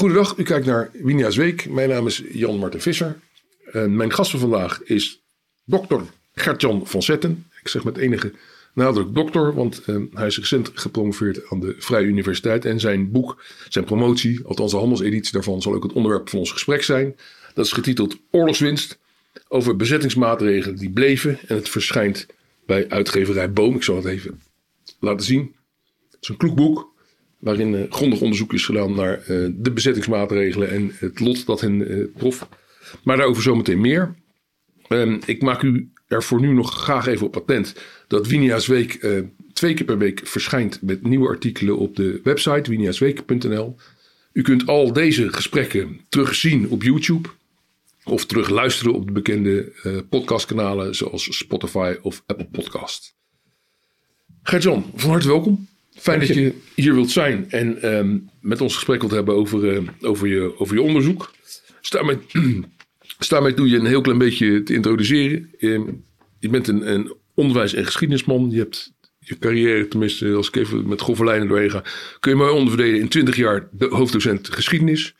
Goedendag, u kijkt naar Winia's Week. Mijn naam is Jan Marten Visser. En mijn gast van vandaag is dokter Gert-Jan van Zetten. Ik zeg met enige nadruk dokter, want eh, hij is recent gepromoveerd aan de Vrije Universiteit. En zijn boek, zijn promotie, althans de handelseditie daarvan, zal ook het onderwerp van ons gesprek zijn. Dat is getiteld Oorlogswinst, over bezettingsmaatregelen die bleven. En het verschijnt bij uitgeverij Boom. Ik zal het even laten zien. Het is een kloek boek waarin uh, grondig onderzoek is gedaan naar uh, de bezettingsmaatregelen en het lot dat hen uh, trof. Maar daarover zometeen meer. Um, ik maak u er voor nu nog graag even op patent dat Winia's Week twee keer per week verschijnt met nieuwe artikelen op de website winiasweek.nl. U kunt al deze gesprekken terugzien op YouTube of terug luisteren op de bekende podcastkanalen zoals Spotify of Apple Podcast. Gert-Jan, van harte welkom. Fijn dat je hier wilt zijn en um, met ons gesprek wilt hebben over, uh, over, je, over je onderzoek. Sta mij, sta mij toe je een heel klein beetje te introduceren. Um, je bent een, een onderwijs- en geschiedenisman. Je hebt je carrière, tenminste als ik even met grove lijnen doorheen ga, kun je mooi onderverdelen in 20 jaar de hoofddocent geschiedenis.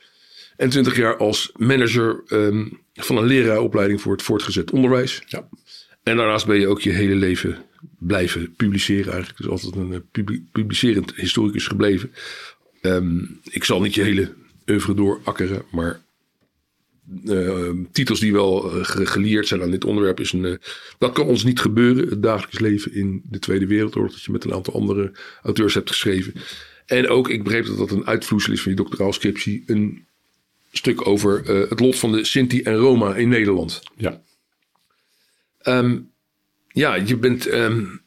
En 20 jaar als manager um, van een leraaropleiding voor het voortgezet onderwijs. Ja. En daarnaast ben je ook je hele leven blijven publiceren eigenlijk. Dus altijd een publicerend historicus gebleven. Um, ik zal niet je hele oeuvre doorakkeren, maar uh, titels die wel uh, geleerd zijn aan dit onderwerp is een. Uh, dat kan ons niet gebeuren, het dagelijks leven in de Tweede Wereldoorlog, dat je met een aantal andere auteurs hebt geschreven. En ook, ik begreep dat dat een uitvloeisel is van je doctoraalscriptie, een stuk over het lot van de Sinti en Roma in Nederland. Ja. Um, ja, je bent. Um,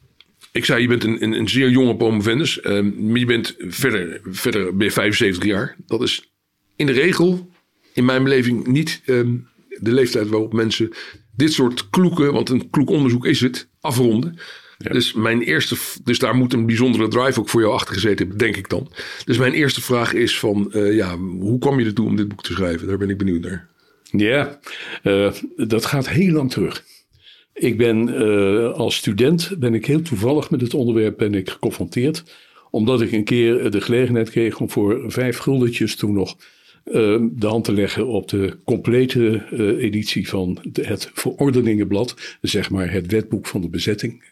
ik zei, je bent een, een, een zeer jonge promovendus. Um, maar je bent verder, verder ben je 75 jaar. Dat is in de regel, in mijn beleving, niet de leeftijd waarop mensen dit soort kloeken, want een kloek onderzoek is het, afronden. Ja. Dus, mijn eerste, dus daar moet een bijzondere drive ook voor jou achter gezeten hebben, denk ik dan. Dus mijn eerste vraag is van, uh, ja, hoe kwam je ertoe om dit boek te schrijven? Daar ben ik benieuwd naar. Ja, uh, dat gaat heel lang terug. Ik ben uh, als student ben ik heel toevallig met het onderwerp ben ik geconfronteerd. Omdat ik een keer de gelegenheid kreeg om voor vijf guldetjes toen nog uh, de hand te leggen op de complete uh, editie van het Verordeningenblad. Zeg maar het wetboek van de bezetting.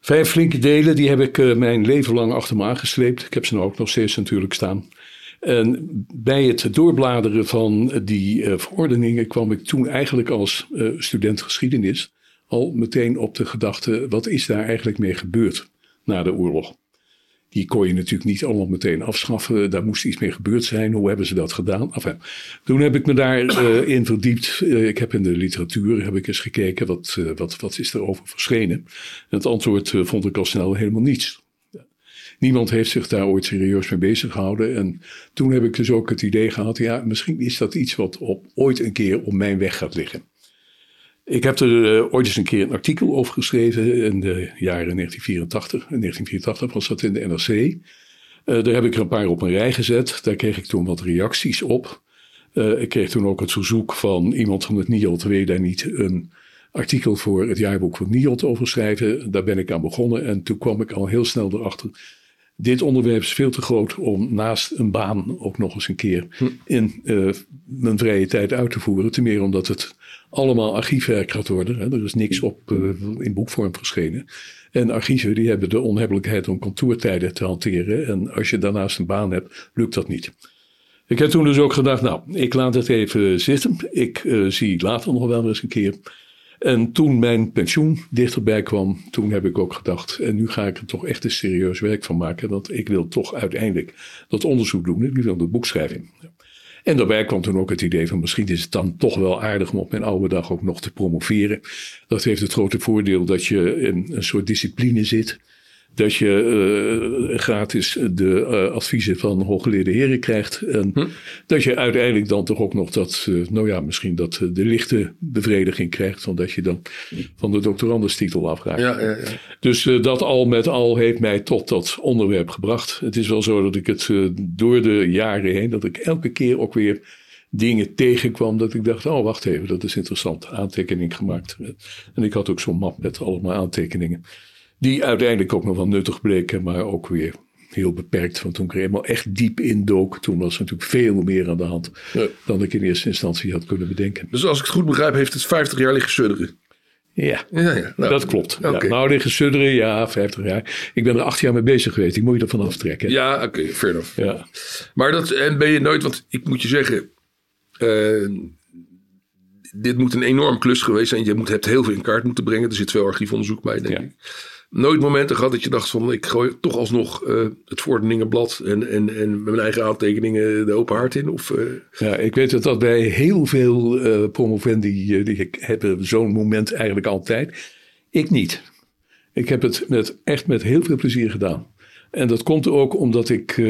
Vijf flinke delen, die heb ik mijn leven lang achter me aangesleept. Ik heb ze nou ook nog steeds natuurlijk staan. En bij het doorbladeren van die uh, verordeningen kwam ik toen eigenlijk als uh, student geschiedenis al meteen op de gedachte: wat is daar eigenlijk mee gebeurd na de oorlog? Die kon je natuurlijk niet allemaal meteen afschaffen. Daar moest iets mee gebeurd zijn. Hoe hebben ze dat gedaan? Enfin, toen heb ik me daarin uh, in verdiept. Ik heb in de literatuur heb ik eens gekeken wat, wat, wat is er over verschenen. En het antwoord vond ik al snel helemaal niets. Niemand heeft zich daar ooit serieus mee bezig gehouden. En toen heb ik dus ook het idee gehad, ja, misschien is dat iets wat op, ooit een keer op mijn weg gaat liggen. Ik heb er uh, ooit eens een keer een artikel over geschreven in de jaren 1984. In 1984 was dat in de NRC. Uh, daar heb ik er een paar op een rij gezet. Daar kreeg ik toen wat reacties op. Uh, ik kreeg toen ook het verzoek van iemand van het NIOT, wil je daar niet een artikel voor het jaarboek van NIOT over schrijven? Daar ben ik aan begonnen en toen kwam ik al heel snel erachter dit onderwerp is veel te groot om naast een baan ook nog eens een keer hm. in uh, mijn vrije tijd uit te voeren. Ten meer omdat het allemaal archiefwerk gaat worden. Hè. Er is niks op uh, in boekvorm verschenen. En archieven die hebben de onhebbelijkheid om kantoortijden te hanteren. En als je daarnaast een baan hebt, lukt dat niet. Ik heb toen dus ook gedacht, nou, ik laat het even zitten. Ik uh, zie later nog wel eens een keer en toen mijn pensioen dichterbij kwam, toen heb ik ook gedacht, en nu ga ik er toch echt een serieus werk van maken, want ik wil toch uiteindelijk dat onderzoek doen. Ik wil boekschrijving. En daarbij kwam toen ook het idee van misschien is het dan toch wel aardig om op mijn oude dag ook nog te promoveren. Dat heeft het grote voordeel dat je in een soort discipline zit dat je uh, gratis de uh, adviezen van hooggeleerde heren krijgt. En hm? dat je uiteindelijk dan toch ook nog dat, uh, nou ja, misschien dat de lichte bevrediging krijgt. Omdat je dan van de doctorandenstitel afraakt. Ja, ja, ja. Dus dat al met al heeft mij tot dat onderwerp gebracht. Het is wel zo dat ik het door de jaren heen, dat ik elke keer ook weer dingen tegenkwam dat ik dacht, oh wacht even, dat is interessant. Aantekening gemaakt. En ik had ook zo'n map met allemaal aantekeningen. Die uiteindelijk ook nog wel nuttig bleken, maar ook weer heel beperkt. Want toen ik er helemaal echt diep in dook, toen was er natuurlijk veel meer aan de hand Ja. dan ik in eerste instantie had kunnen bedenken. Dus als ik het goed begrijp, heeft het 50 jaar liggen sudderen. Ja, Ja, ja. Nou, dat klopt. Ja, nou, liggen sudderen, ja, 50 jaar. Ik ben er acht jaar mee bezig geweest. Die moet je ervan aftrekken. Ja, oké, fair enough. Ja. Maar dat, en ben je nooit, want ik moet je zeggen, eh, dit moet een enorm klus geweest zijn. Je moet, hebt heel veel in kaart moeten brengen. Er zit veel archiefonderzoek bij, denk Ja. ik. Nooit momenten gehad dat je dacht van, ik gooi toch alsnog eh, het Voordeningenblad en, en, en met mijn eigen aantekeningen de open haard in? Of, eh, Ja, ik weet dat dat bij heel veel eh, promovendi die ik heb zo'n moment eigenlijk altijd. Ik niet. Ik heb het met, echt met heel veel plezier gedaan. En dat komt ook omdat ik.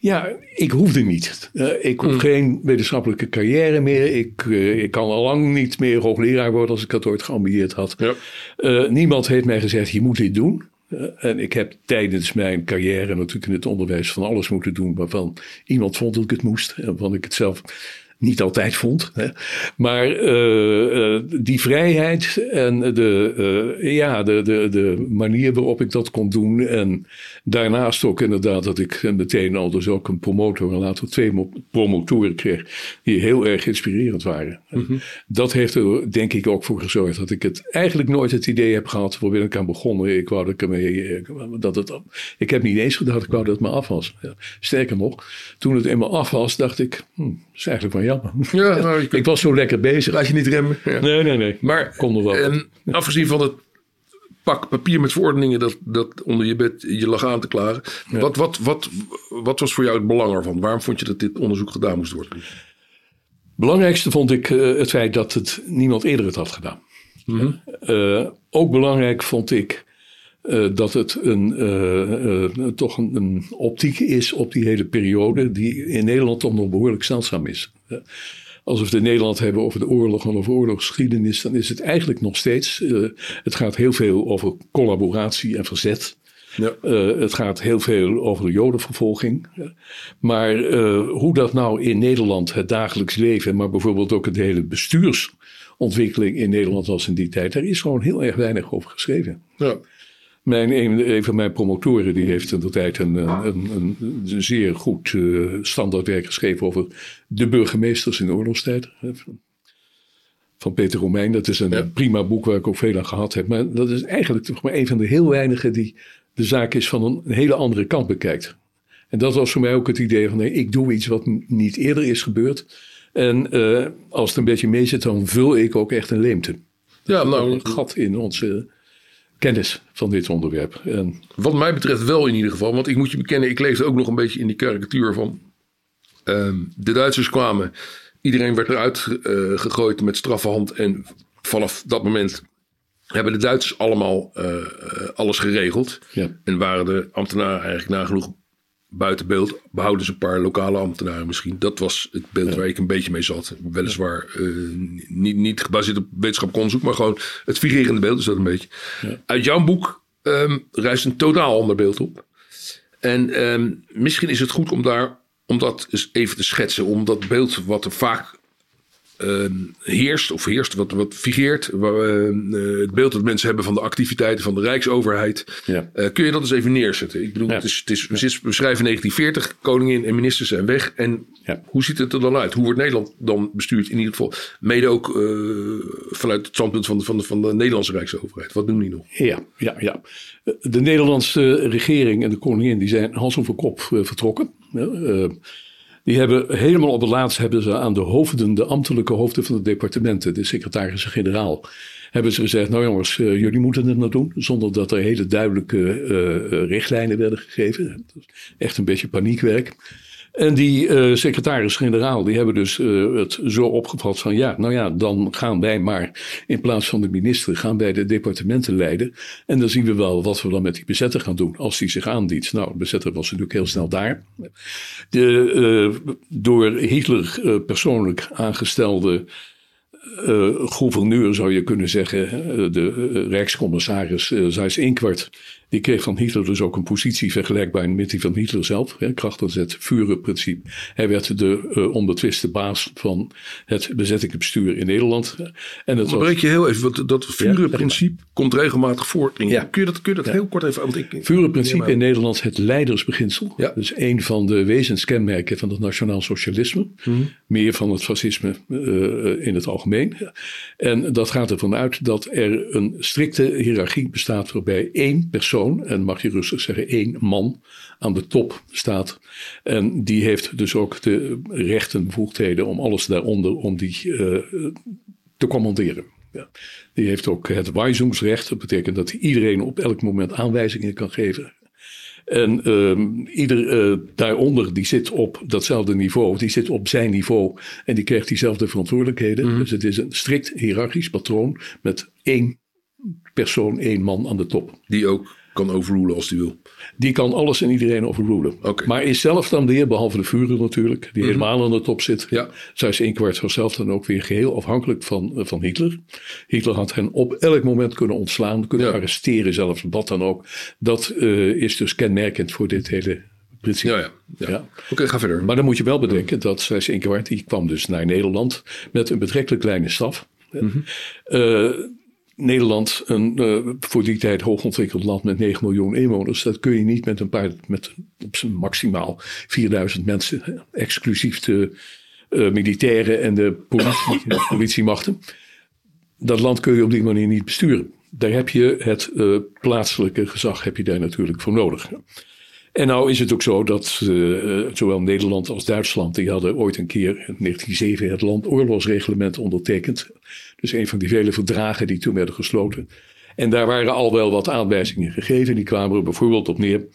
Ja, ik hoefde niet. Eh, ik hoef geen wetenschappelijke carrière meer. Ik, eh, ik kan al lang niet meer hoogleraar worden als ik dat ooit geambieerd had. ja. Eh, niemand heeft mij gezegd, je moet dit doen. En ik heb tijdens mijn carrière natuurlijk in het onderwijs van alles moeten doen waarvan iemand vond dat ik het moest. En waarvan ik het zelf niet altijd vond. Hè. Maar eh, die vrijheid en de, eh, ja, de, de, de manier waarop ik dat kon doen. En daarnaast ook inderdaad dat ik meteen al dus ook een promotor en later twee mo- promotoren kreeg. Die heel erg inspirerend waren. Dat heeft er denk ik ook voor gezorgd dat ik het eigenlijk nooit het idee heb gehad. Waar ben ik aan begonnen? Ik wou dat ik ermee. Dat het, ik heb niet eens gedacht, ik wou dat het maar af was. Ja. Sterker nog, toen het eenmaal af was, dacht ik, hm, dat is eigenlijk wel jammer. Ja, nou, Ik was zo lekker bezig. laat je niet remmen. Ja. Nee, nee, nee. Maar Kon er wel. ehm, afgezien van het pak papier met verordeningen dat, dat onder je bed je lag aan te klagen. Wat, wat, wat, wat was voor jou het belang ervan? Waarom vond je dat dit onderzoek gedaan moest worden? Belangrijkste vond ik eh, het feit dat het niemand eerder het had gedaan. Eh, ook belangrijk vond ik eh, dat het een, eh, eh, toch een, een optiek is op die hele periode, die in Nederland toch nog behoorlijk zeldzaam is. Als we het in Nederland hebben over de oorlog en over oorlogsgeschiedenis, dan is het eigenlijk nog steeds. het gaat heel veel over collaboratie en verzet. Ja. Het gaat heel veel over de jodenvervolging. Maar hoe dat nou in Nederland het dagelijks leven, maar bijvoorbeeld ook de hele bestuursontwikkeling in Nederland was in die tijd, daar is gewoon heel erg weinig over geschreven. Ja. Mijn, een, een van mijn promotoren die heeft in de tijd een, een, een, een zeer goed eh, standaardwerk geschreven over de burgemeesters in de oorlogstijd. van- Peter Romein. Dat is een Ja. prima boek waar ik ook veel aan gehad heb. Maar dat is eigenlijk toch maar een van de heel weinigen die de zaak is van een, hele andere kant bekijkt. En dat was voor mij ook het idee van nee, ik doe iets wat niet eerder is gebeurd. En eh, als het een beetje mee zit, dan vul ik ook echt een leemte. Ja, nou, een gat in onze kennis van dit onderwerp. En Wat mij betreft wel in ieder geval. Want ik moet je bekennen, ik leefde ook nog een beetje in die karikatuur van. ehm, de Duitsers kwamen. Iedereen werd eruit eh, gegooid met straffe hand. En vanaf dat moment hebben de Duitsers allemaal eh, eh, alles geregeld. Ja. En waren de ambtenaren eigenlijk nagenoeg buiten beeld. Behouden ze een paar lokale ambtenaren misschien. Dat was het beeld waar ik een beetje mee zat. Weliswaar eh, niet, niet gebaseerd op wetenschappelijk onderzoek. Maar gewoon het figurerende beeld is dat een beetje. Uit jouw boek ehm rijst een totaal ander beeld op. En ehm, misschien is het goed om, daar, om dat eens even te schetsen. Om dat beeld wat er vaak ehm, heerst, of heerst, wat, wat figureert. waar, ehm, eh, het beeld dat mensen hebben van de activiteiten van de Rijksoverheid. Ja. Eh, kun je dat eens even neerzetten? Ik bedoel, Ja. het is, het is, we schrijven 1940, koningin en ministers zijn weg. En Ja. hoe ziet het er dan uit? Hoe wordt Nederland dan bestuurd? In ieder geval, mede ook eh, vanuit het standpunt van de, van, de, van de Nederlandse Rijksoverheid. Wat doen die nog? Ja, ja, ja. De Nederlandse regering en de koningin die zijn hals over kop vertrokken. Die hebben helemaal op het laatst hebben ze aan de hoofden, de ambtelijke hoofden van de departementen, de secretarissen-generaal, hebben ze gezegd: Nou jongens, eh, jullie moeten het nou doen. Zonder dat er hele duidelijke eh, eh, richtlijnen werden gegeven. Echt een beetje paniekwerk. En die eh, secretaris-generaal, die hebben dus eh, het zo opgevat van ja, nou ja, dan gaan wij maar in plaats van de minister, gaan wij de departementen leiden. En dan zien we wel wat we dan met die bezetter gaan doen als die zich aandient. Nou, de bezetter was natuurlijk heel snel daar. De eh, door Hitler persoonlijk aangestelde gouverneur, zou je kunnen zeggen, de rijkscommissaris uh, Zeiss Inkwart, Die kreeg van Hitler dus ook een positie vergelijkbaar met die van Hitler zelf. Hè, krachtens het Führerprincipe. Hij werd de uh, onbetwiste baas van het bezettingsbestuur in Nederland. En breek je heel even, want dat Führerprincipe ja, komt regelmatig voor. Ja. Kun je dat, kun je dat ja. heel kort even... Want ik, Führerprincipe in Nederland het leidersbeginsel. Ja. Dus een van de wezenskenmerken van het nationaal socialisme. Mm -hmm. Meer van het fascisme uh, in het algemeen. En dat gaat ervan uit dat er een strikte hiërarchie bestaat waarbij één persoon, en mag je rustig zeggen één man, aan de top staat. En die heeft dus ook de rechten, bevoegdheden om alles daaronder, om die uh, te commanderen. Ja. Die heeft ook het wijzingsrecht. Dat betekent dat hij iedereen op elk moment aanwijzingen kan geven. En uh, ieder uh, daaronder die zit op datzelfde niveau, die zit op zijn niveau en die krijgt diezelfde verantwoordelijkheden. Mm -hmm. Dus het is een strikt hiërarchisch patroon met één persoon, één man aan de top. Die ook kan overrulen als hij wil. Die kan alles en iedereen overrulen. Okay. Maar is zelf dan weer, behalve de vuren natuurlijk, die mm -hmm. helemaal aan de top zit. Ja. Zij is een kwart zelf dan ook weer geheel afhankelijk van, uh, van Hitler. Hitler had hen op elk moment kunnen ontslaan, kunnen ja. arresteren zelfs, wat dan ook. Dat uh, is dus kenmerkend voor dit hele principe. Ja, ja. ja. ja. Oké, okay, ga verder. Maar dan moet je wel bedenken dat Sijs Inkwart, die kwam dus naar Nederland met een betrekkelijk kleine staf. Mm -hmm. uh, Nederland, een uh, voor die tijd hoogontwikkeld land met 9 miljoen inwoners, dat kun je niet met een paar, met op zijn maximaal 4000 mensen, exclusief de uh, militairen en de politie, de politiemachten. Dat land kun je op die manier niet besturen. Daar heb je het uh, plaatselijke gezag heb je daar natuurlijk voor nodig. En nou is het ook zo dat zowel Nederland als Duitsland, die hadden ooit een keer in 1907 het landoorlogsreglement ondertekend. Dus een van die vele verdragen die toen werden gesloten. En daar waren al wel wat aanwijzingen gegeven. Die kwamen er bijvoorbeeld op neer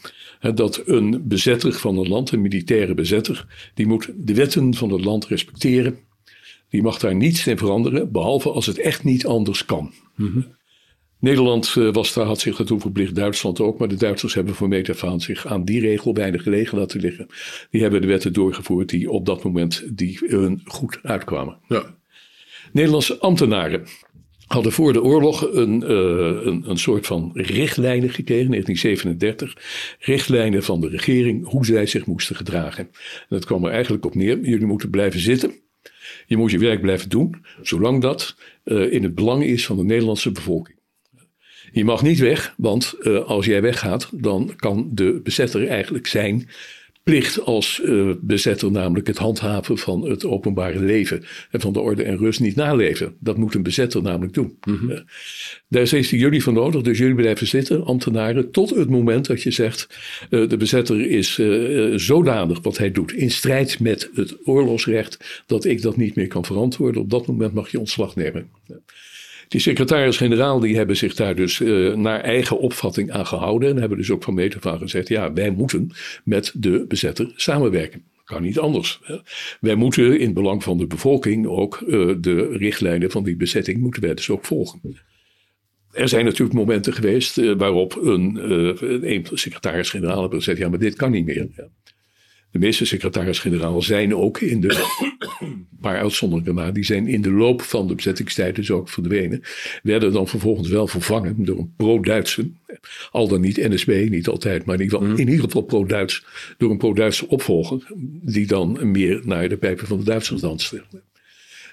dat een bezetter van een land, een militaire bezetter, die moet de wetten van het land respecteren. Die mag daar niets in veranderen, behalve als het echt niet anders kan. Mm -hmm. Nederland uh, was daar, had zich daartoe verplicht, Duitsland ook. Maar de Duitsers hebben voor meet af aan zich aan die regel weinig gelegen laten liggen. Die hebben de wetten doorgevoerd die op dat moment die hun goed uitkwamen. Ja. Nederlandse ambtenaren hadden voor de oorlog een, uh, een, een soort van richtlijnen gekregen, 1937. Richtlijnen van de regering, hoe zij zich moesten gedragen. En dat kwam er eigenlijk op neer. Jullie moeten blijven zitten. Je moet je werk blijven doen, zolang dat uh, in het belang is van de Nederlandse bevolking. Je mag niet weg, want uh, als jij weggaat, dan kan de bezetter eigenlijk zijn plicht als uh, bezetter, namelijk het handhaven van het openbare leven en van de orde en rust niet naleven. Dat moet een bezetter namelijk doen. Mm -hmm. uh, daar is jullie van nodig, dus jullie blijven zitten, ambtenaren, tot het moment dat je zegt, uh, de bezetter is zodanig wat hij doet in strijd met het oorlogsrecht, dat ik dat niet meer kan verantwoorden. Op dat moment mag je ontslag nemen. Die secretaris-generaal die hebben zich daar dus uh, naar eigen opvatting aan gehouden. En hebben dus ook van meter van gezegd: ja, wij moeten met de bezetter samenwerken. Kan niet anders. Wij moeten in het belang van de bevolking ook uh, de richtlijnen van die bezetting moeten wij dus ook volgen. Er zijn natuurlijk momenten geweest uh, waarop een, een secretaris-generaal heeft gezegd: ja, maar dit kan niet meer. Ja. De meeste secretaris-generaal zijn ook in de, een paar uitzonderingen maar, die zijn in de loop van de bezettingstijd dus ook verdwenen. Werden dan vervolgens wel vervangen door een pro-Duitse, al dan niet NSB, niet altijd, maar in ieder geval, mm. in ieder geval pro-Duits, door een pro-Duitse opvolger, die dan meer naar de pijpen van de Duitsers danste.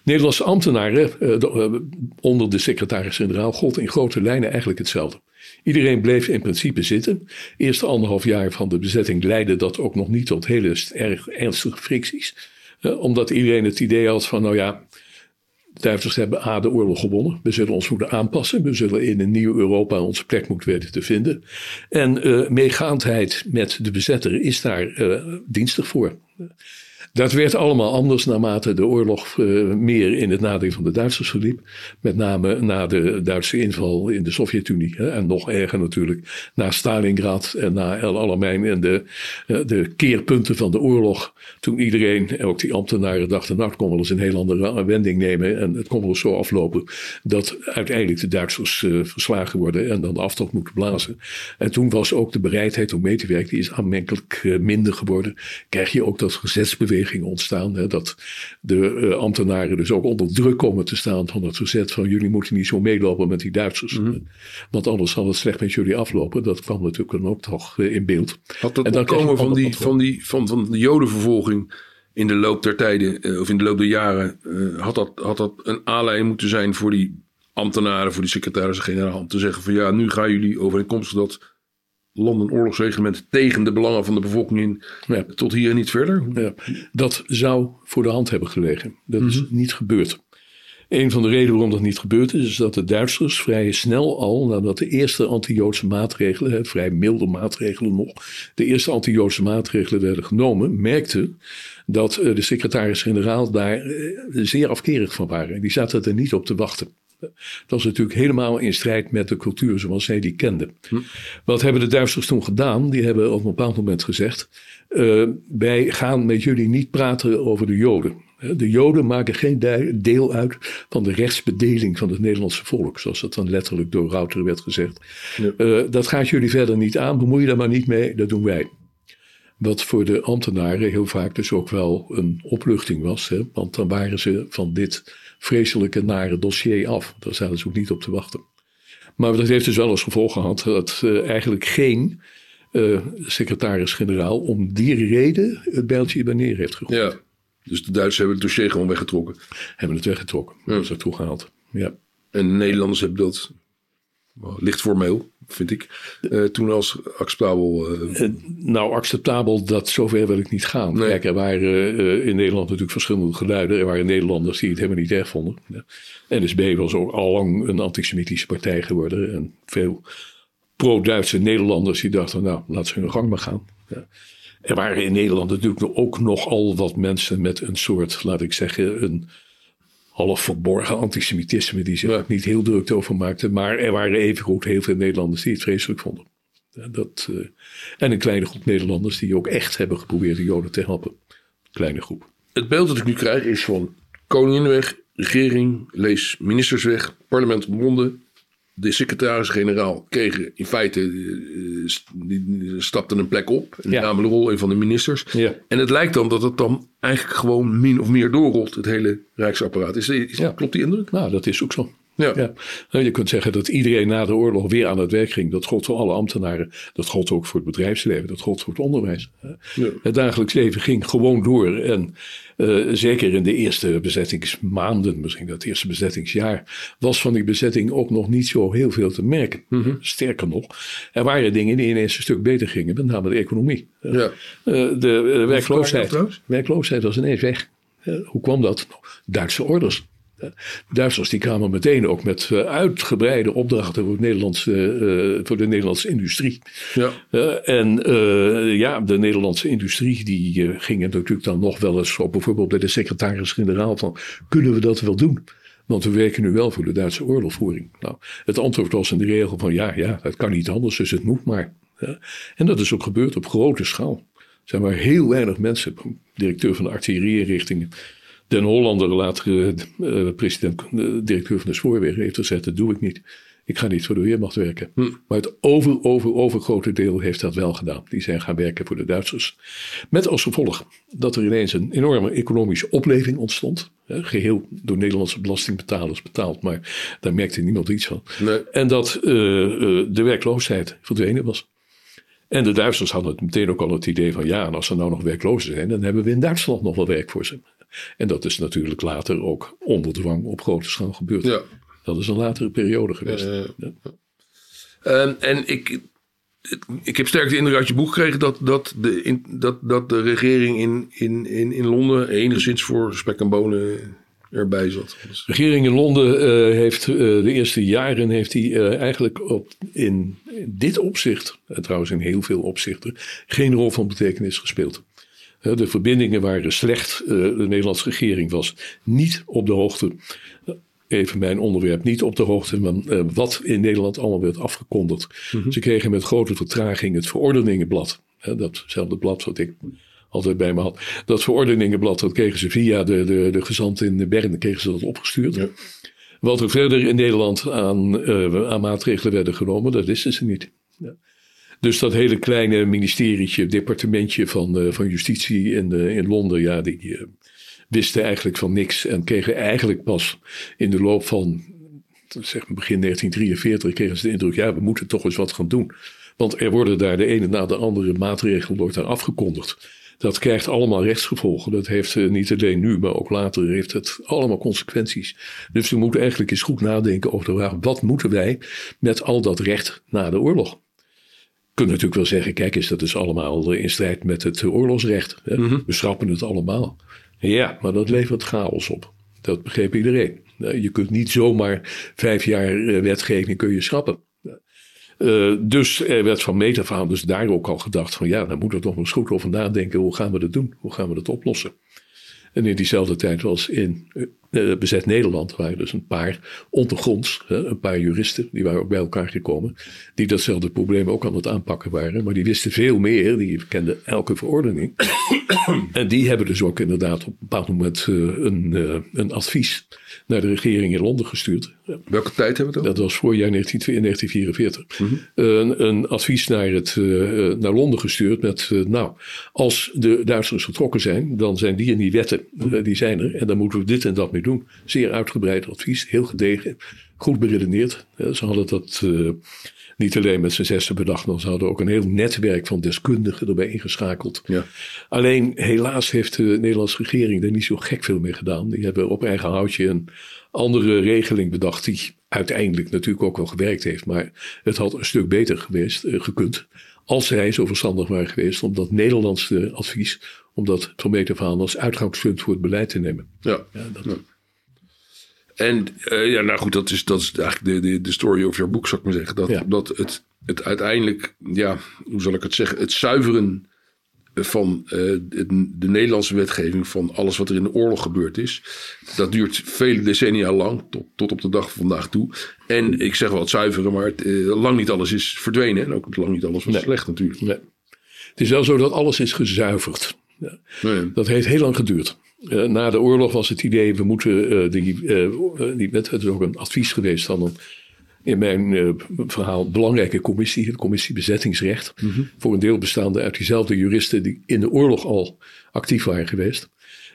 Nederlandse ambtenaren de, uh, onder de secretaris-generaal gold in grote lijnen eigenlijk hetzelfde. Iedereen bleef in principe zitten. Eerste anderhalf jaar van de bezetting leidde dat ook nog niet tot hele erg ernstige fricties. Uh, omdat iedereen het idee had van, nou ja, Duitsers hebben A de oorlog gewonnen. We zullen ons moeten aanpassen. We zullen in een nieuw Europa onze plek moeten weten te vinden. En uh, meegaandheid met de bezetter is daar uh, dienstig voor. Dat werd allemaal anders naarmate de oorlog uh, meer in het nadeel van de Duitsers verliep. Met name na de Duitse inval in de Sovjet-Unie. En nog erger natuurlijk na Stalingrad en na El Alamein en de, uh, de keerpunten van de oorlog. Toen iedereen, ook die ambtenaren, dachten: nou, het kon wel eens een heel andere wending nemen. En het kon wel eens zo aflopen dat uiteindelijk de Duitsers uh, verslagen worden en dan de aftocht moeten blazen. En toen was ook de bereidheid om mee te werken, die is aanmerkelijk minder geworden. Krijg je ook dat gezetsbeweging ontstaan. Hè, dat de uh, ambtenaren dus ook onder druk komen te staan van het verzet van jullie moeten niet zo meelopen met die Duitsers. Mm -hmm. Want anders zal het slecht met jullie aflopen. Dat kwam natuurlijk dan ook toch uh, in beeld. Had dat en dan komen van die, van, die, van, van de jodenvervolging in de loop der tijden, uh, of in de loop der jaren, had, dat, had dat een aanleiding moeten zijn voor die ambtenaren, voor die secretaris-generaal, om te zeggen van ja, nu gaan jullie overeenkomstig dat Londen oorlogsreglement tegen de belangen van de bevolking in. Ja. Tot hier en niet verder. Ja. Dat zou voor de hand hebben gelegen. Dat mm -hmm. is niet gebeurd. Een van de redenen waarom dat niet gebeurd is, is dat de Duitsers vrij snel al, nadat de eerste anti-Joodse maatregelen, vrij milde maatregelen nog, de eerste anti-Joodse maatregelen werden genomen, merkten dat de secretaris-generaal daar zeer afkerig van waren. Die zaten er niet op te wachten. Dat was natuurlijk helemaal in strijd met de cultuur zoals zij die kenden. Hm. Wat hebben de Duitsers toen gedaan? Die hebben op een bepaald moment gezegd: uh, wij gaan met jullie niet praten over de Joden. De Joden maken geen deel uit van de rechtsbedeling van het Nederlandse volk, zoals dat dan letterlijk door Router werd gezegd. Ja. Uh, dat gaat jullie verder niet aan, bemoei je daar maar niet mee, dat doen wij. Wat voor de ambtenaren heel vaak dus ook wel een opluchting was, hè? want dan waren ze van dit vreselijke nare dossier af. Daar zaten ze ook niet op te wachten. Maar dat heeft dus wel als gevolg gehad dat uh, eigenlijk geen uh, secretaris-generaal om die reden het bijltje bij neer heeft gegooid. Ja, dus de Duitsers hebben het dossier gewoon weggetrokken. Hebben het weggetrokken, ja. dat is er toegehaald. Ja. En de Nederlanders hebben dat licht formeel, vind ik, uh, toen als acceptabel. Uh... nou, acceptabel, dat zover wil ik niet gaan. Nee. Kijk, er waren uh, in Nederland natuurlijk verschillende geluiden. Er waren Nederlanders die het helemaal niet erg vonden. Ja. NSB was ook al lang een antisemitische partij geworden. En veel pro-Duitse Nederlanders die dachten, nou, laat ze hun gang maar gaan. Ja. Er waren in Nederland natuurlijk ook nogal wat mensen met een soort, laat ik zeggen, een half verborgen antisemitisme die zich ja. niet heel druk over maakte. Maar er waren evengoed heel veel Nederlanders die het vreselijk vonden. Dat, uh, en een kleine groep Nederlanders die ook echt hebben geprobeerd de Joden te helpen. Kleine groep. Het beeld dat ik nu krijg is van koningin weg, regering, lees ministers weg, parlement ontbonden. De secretaris-generaal kregen in feite, uh, die stapten een plek op. En ja. namen de rol een van de ministers. Ja. En het lijkt dan dat het dan eigenlijk gewoon min of meer doorrolt, het hele Rijksapparaat. Is, is, ja. Klopt die indruk? Nou, dat is ook zo. Ja. ja. Nou, je kunt zeggen dat iedereen na de oorlog weer aan het werk ging. Dat gold voor alle ambtenaren. Dat gold ook voor het bedrijfsleven. Dat gold voor het onderwijs. Ja. Het dagelijks leven ging gewoon door. En uh, zeker in de eerste bezettingsmaanden, misschien dat eerste bezettingsjaar, was van die bezetting ook nog niet zo heel veel te merken. Mm -hmm. Sterker nog, er waren dingen die ineens een stuk beter gingen, met name de economie. Ja. Uh, de uh, werkloosheid, werkloosheid was ineens weg. hoe kwam dat? Duitse orders. De Duitsers die kwamen meteen ook met uh, uitgebreide opdrachten voor, het Nederlandse, uh, voor de Nederlandse industrie. Ja. En ja, de Nederlandse industrie die gingen natuurlijk dan nog wel eens op bijvoorbeeld bij de secretaris-generaal van kunnen we dat wel doen? Want we werken nu wel voor de Duitse oorlogvoering. Nou, het antwoord was in de regel van ja, ja, het kan niet anders, dus het moet maar. Ja. En dat is ook gebeurd op grote schaal. Er zijn maar heel weinig mensen, directeur van de artillerieinrichtingen. Den Hollander, later uh, president, uh, directeur van de spoorwegen, heeft gezegd: dat doe ik niet. Ik ga niet voor de Weermacht werken. Hm. Maar het over, over, overgrote deel heeft dat wel gedaan. Die zijn gaan werken voor de Duitsers. Met als gevolg dat er ineens een enorme economische opleving ontstond. Hè, geheel door Nederlandse belastingbetalers betaald, maar daar merkte niemand iets van. Nee. En dat uh, de werkloosheid verdwenen was. En de Duitsers hadden meteen ook al het idee van ja, en als ze nou nog werklozen zijn, dan hebben we in Duitsland nog wel werk voor ze. En dat is natuurlijk later ook onder dwang op grote schaal gebeurd. Ja. Dat is een latere periode geweest. Uh, ja. um, en ik, ik heb sterk de indruk uit je boek gekregen dat, dat, de, in, dat, dat de regering in, in, in, in Londen enigszins voor spek en bonen erbij zat. De regering in Londen uh, heeft uh, de eerste jaren heeft hij uh, eigenlijk op, in, dit opzicht, en trouwens in heel veel opzichten, geen rol van betekenis gespeeld. De verbindingen waren slecht. De Nederlandse regering was niet op de hoogte. Even mijn onderwerp, niet op de hoogte van wat in Nederland allemaal werd afgekondigd. Mhm. Ze kregen met grote vertraging het verordeningenblad. Datzelfde blad wat ik altijd bij me had. Dat verordeningenblad, dat kregen ze via de, de, de gezant in Bern, kregen ze dat opgestuurd. Ja. Wat er verder in Nederland aan, uh, aan maatregelen werden genomen, dat wisten ze niet. Ja. Dus dat hele kleine ministerietje, departementje van, van justitie in, in Londen, ja, die wisten eigenlijk van niks en kregen eigenlijk pas in de loop van zeg maar begin 1943 kregen ze de indruk, ja, we moeten toch eens wat gaan doen. Want er worden daar de ene na de andere maatregelen wordt daar afgekondigd. Dat krijgt allemaal rechtsgevolgen. Dat heeft niet alleen nu, maar ook later heeft het allemaal consequenties. Dus we moeten eigenlijk eens goed nadenken over de vraag: wat moeten wij met al dat recht na de oorlog? Je kunt natuurlijk wel zeggen: kijk eens, dat is allemaal in strijd met het oorlogsrecht. Hè? Mm We schrappen het allemaal. Ja, maar dat levert chaos op. Dat begreep iedereen. Je kunt niet zomaar vijf jaar eh, wetgeving kun je schrappen. Uh, dus er werd van meet af aan dus daar ook al gedacht van ja, dan moeten we toch eens goed over nadenken. Hoe gaan we dat doen? Hoe gaan we dat oplossen? En in diezelfde tijd was in bezet Nederland waren dus een paar ondergronds, hè, een paar juristen, die waren ook bij elkaar gekomen, die datzelfde probleem ook aan het aanpakken waren. Maar die wisten veel meer, die kenden elke verordening. en die hebben dus ook inderdaad op een bepaald moment uh, een, een advies naar de regering in Londen gestuurd. Welke tijd hebben we dat? Dat was voorjaar 1944. Mm -hmm. een, een, advies naar, het, naar Londen gestuurd met, nou, als de Duitsers vertrokken zijn, dan zijn die en die wetten, uh, die zijn er. En dan moeten we dit en dat mee doen. Zeer uitgebreid advies, heel gedegen, goed beredeneerd. ze hadden dat niet alleen met z'n zessen bedacht, maar ze hadden ook een heel netwerk van deskundigen erbij ingeschakeld. Ja. Alleen helaas heeft de Nederlandse regering er niet zo gek veel mee gedaan. Die hebben op eigen houtje een andere regeling bedacht die uiteindelijk natuurlijk ook wel gewerkt heeft. Maar het had een stuk beter geweest, uh, gekund als zij zo verstandig waren geweest om dat Nederlandse advies, om dat van meet af aan als uitgangspunt voor het beleid te nemen. Ja, ja dat, ja. En uh, ja, nou goed, dat is, dat is eigenlijk de, de, de story of your boek, zou ik maar zeggen. Dat, ja. dat het, het uiteindelijk, ja, hoe zal ik het zeggen, het zuiveren van uh, de, de Nederlandse wetgeving van alles wat er in de oorlog gebeurd is. Dat duurt vele decennia lang, tot, tot op de dag van vandaag toe. En ik zeg wel het zuiveren, maar het, uh, lang niet alles is verdwenen. En ook lang niet alles was nee. slecht natuurlijk. Nee. Het is wel zo dat alles is gezuiverd. Ja. Nee. Dat heeft heel lang geduurd. Uh, na de oorlog was het idee, we moeten uh, die, uh, die wet, het is ook een advies geweest van een, in mijn verhaal, belangrijke commissie, de commissie bezettingsrecht. Mm -hmm. Voor een deel bestaande uit diezelfde juristen die in de oorlog al actief waren geweest.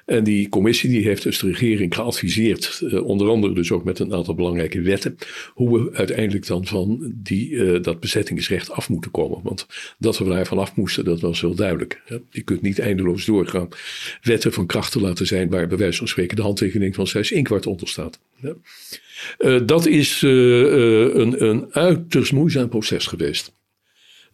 En die commissie die heeft dus de regering geadviseerd, uh, onder andere dus ook met een aantal belangrijke wetten, hoe we uiteindelijk dan van die, uh, dat bezettingsrecht af moeten komen. Want dat we daarvan af moesten, dat was wel duidelijk. Je kunt niet eindeloos doorgaan wetten van kracht te laten zijn waar bij wijze van spreken de handtekening van Zijs Inkwart onder staat. Uh, dat is een, een uiterst moeizaam proces geweest.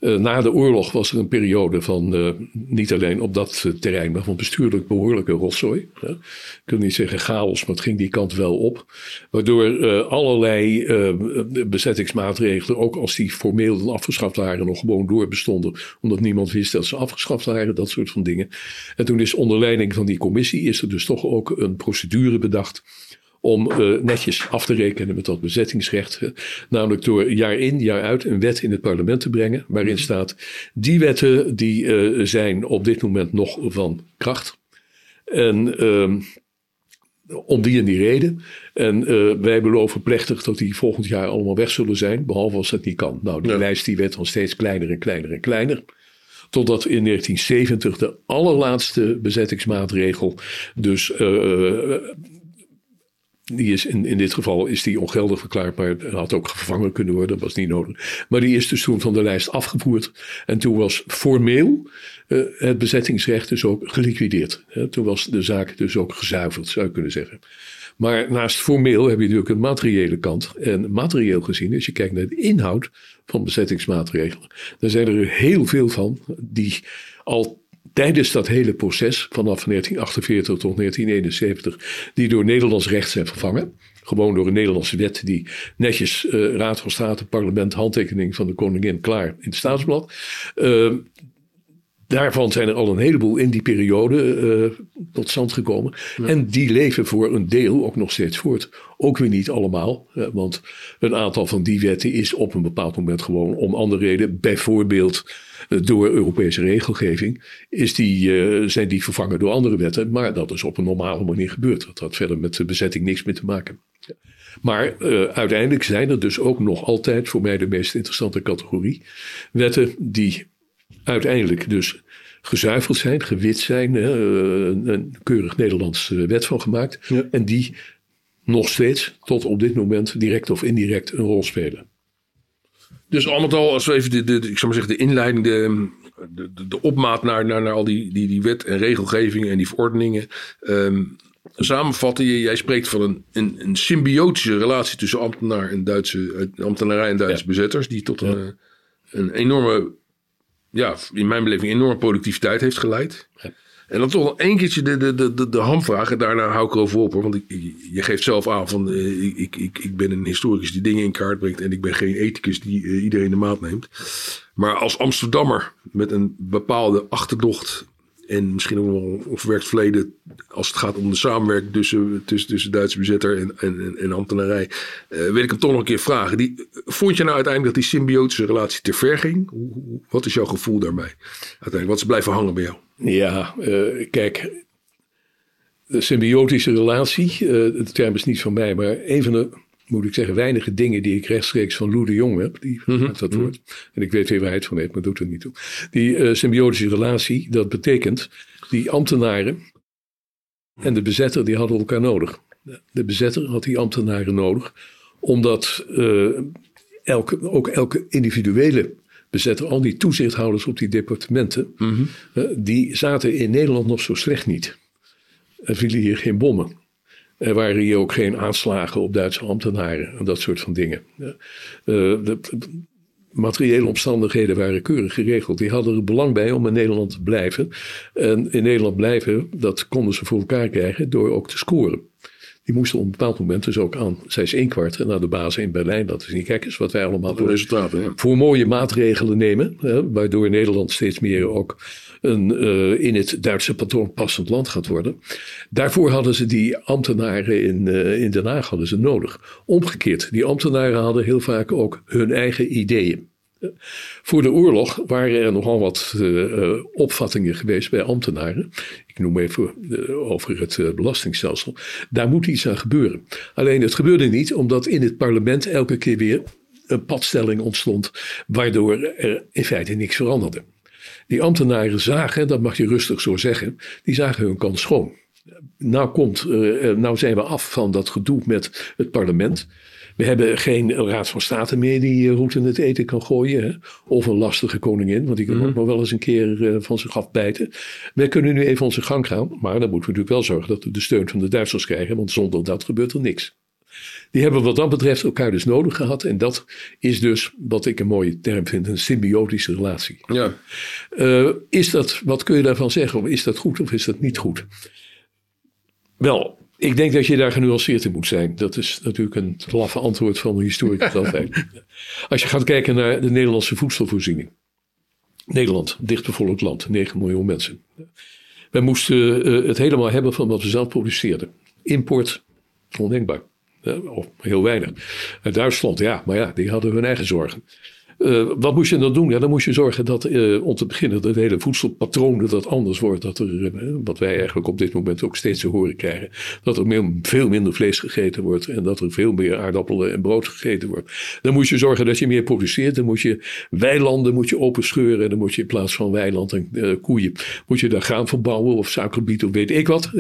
Uh, na de oorlog was er een periode van uh, niet alleen op dat uh, terrein, maar van bestuurlijk behoorlijke rotzooi. Ik kan niet zeggen chaos, maar het ging die kant wel op. Waardoor allerlei bezettingsmaatregelen, ook als die formeel dan afgeschaft waren, nog gewoon doorbestonden. Omdat niemand wist dat ze afgeschaft waren, dat soort van dingen. En toen is onder leiding van die commissie is er dus toch ook een procedure bedacht om uh, netjes af te rekenen met dat bezettingsrecht. Namelijk door jaar in, jaar uit een wet in het parlement te brengen. Waarin staat, die wetten die uh, zijn op dit moment nog van kracht. En uh, om die en die reden. En uh, wij beloven plechtig dat die volgend jaar allemaal weg zullen zijn. Behalve als dat niet kan. Nou, die ja. lijst die werd dan steeds kleiner en kleiner en kleiner. Totdat in 1970 de allerlaatste bezettingsmaatregel dus uh, die is in, in dit geval is die ongeldig verklaard, maar had ook vervangen kunnen worden, dat was niet nodig. Maar die is dus toen van de lijst afgevoerd. En toen was formeel uh, het bezettingsrecht dus ook geliquideerd. Toen was de zaak dus ook gezuiverd, zou je kunnen zeggen. Maar naast formeel heb je natuurlijk een materiële kant. En materieel gezien, als je kijkt naar de inhoud van bezettingsmaatregelen, dan zijn er heel veel van die al tijdens dat hele proces, vanaf 1948 tot 1971, die door Nederlands recht zijn vervangen. Gewoon door een Nederlandse wet die netjes uh, Raad van State, parlement, handtekening van de koningin klaar in het staatsblad. Uh, Daarvan zijn er al een heleboel in die periode uh, tot stand gekomen. Ja. En die leven voor een deel ook nog steeds voort. Ook weer niet allemaal, uh, want een aantal van die wetten is op een bepaald moment gewoon om andere reden, bijvoorbeeld door Europese regelgeving, is die, zijn die vervangen door andere wetten. Maar dat is op een normale manier gebeurd. Dat had verder met de bezetting niks meer te maken. Maar uh, uiteindelijk zijn er dus ook nog altijd voor mij de meest interessante categorie wetten die uiteindelijk dus gezuiverd zijn, gewit zijn, uh, een keurig Nederlands wet van gemaakt. Ja. En die nog steeds tot op dit moment direct of indirect een rol spelen. Dus al met al, als we even de, de, ik zou maar zeggen, de inleiding, de, de, de opmaat naar, naar, naar al die, die, die wet en regelgeving en die verordeningen. Um, samenvatten, je, jij spreekt van een, een, een, symbiotische relatie tussen ambtenaar en Duitse, ambtenarij en Duitse bezetters, die tot een, een enorme, ja, in mijn beleving, enorme productiviteit heeft geleid. Ja. En dan toch nog één keertje de, de, de, de, hamvraag. En daarna hou ik erover op. Want ik, je geeft zelf aan van uh, ik, ik, ik ben een historicus die dingen in kaart brengt. En ik ben geen ethicus die uh, iedereen de maat neemt. Maar als Amsterdammer met een bepaalde achterdocht en misschien ook wel een verwerkt verleden als het gaat om de samenwerking tussen, tussen, Duitse bezetter en, en, en ambtenarij. Uh, wil ik hem toch nog een keer vragen. Die, vond je nou uiteindelijk dat die symbiotische relatie te ver ging? Wat is jouw gevoel daarbij? Uiteindelijk, wat is blijven hangen bij jou? Ja, uh, kijk, de symbiotische relatie, uh, de term is niet van mij, maar een van de moet ik zeggen, weinige dingen die ik rechtstreeks van Lou de Jong heb. Die mm dat mhm. woord. En ik weet weer waar hij het van heeft, maar doet er niet toe. Die uh, symbiotische relatie, dat betekent die ambtenaren en de bezetter, die hadden elkaar nodig. De bezetter had die ambtenaren nodig, omdat uh, elke, ook elke individuele bezetter, al die toezichthouders op die departementen, mm die zaten in Nederland nog zo slecht niet. Er vielen hier geen bommen. Er waren hier ook geen aanslagen op Duitse ambtenaren en dat soort van dingen. Uh, de, materiële omstandigheden waren keurig geregeld. Die hadden er belang bij om in Nederland te blijven. En in Nederland blijven, dat konden ze voor elkaar krijgen door ook te scoren. Die moesten op een bepaald moment dus ook aan is één kwart naar de baas in Berlijn. Dat is niet kijk eens wat wij allemaal voor, resultaten, ja. voor mooie maatregelen nemen. Hè, waardoor Nederland steeds meer ook een uh, in het Duitse patroon passend land gaat worden. Daarvoor hadden ze die ambtenaren in, uh, in Den Haag hadden ze nodig. Omgekeerd, die ambtenaren hadden heel vaak ook hun eigen ideeën. Voor de oorlog waren er nogal wat uh, opvattingen geweest bij ambtenaren. Ik noem even uh, over het belastingstelsel. Daar moet iets aan gebeuren. Alleen het gebeurde niet, omdat in het parlement elke keer weer een padstelling ontstond, waardoor er in feite niks veranderde. Die ambtenaren zagen, dat mag je rustig zo zeggen, die zagen hun kans schoon. Nou, komt, nou zijn we af van dat gedoe met het parlement. We hebben geen raad van state meer die uh, route het eten kan gooien. Hè? Of een lastige koningin, want die kan mm. ook nog wel eens een keer uh, van zich afbijten. We kunnen nu even onze gang gaan, maar dan moeten we natuurlijk wel zorgen dat we de steun van de Duitsers krijgen, want zonder dat gebeurt er niks. Die hebben wat dat betreft elkaar dus nodig gehad. En dat is dus wat ik een mooie term vind, een symbiotische relatie. Ja. Uh, is dat, wat kun je daarvan zeggen? Of is dat goed of is dat niet goed? Wel, ik denk dat je daar genuanceerd in moet zijn. Dat is natuurlijk een laffe antwoord van de historicus altijd. Als je gaat kijken naar de Nederlandse voedselvoorziening. Nederland, dichtbevolkt land, 9 miljoen mensen. Wij moesten uh, het helemaal hebben van wat we zelf produceerden. Import, ondenkbaar. Of heel weinig. Duitsland, ja, maar ja, die hadden hun eigen zorgen. Uh, wat moest je dan doen? Ja, dan moest je zorgen dat uh, om te beginnen het hele voedselpatroon dat, dat anders wordt. Dat er, uh, wat wij eigenlijk op dit moment ook steeds te horen krijgen. Dat er veel minder vlees gegeten wordt en dat er veel meer aardappelen en brood gegeten wordt. Dan moet je zorgen dat je meer produceert. Dan moet je weilanden moet je openscheuren. En dan moet je in plaats van weiland en koeien, moet je daar graan verbouwen of suikerbiet of weet ik wat.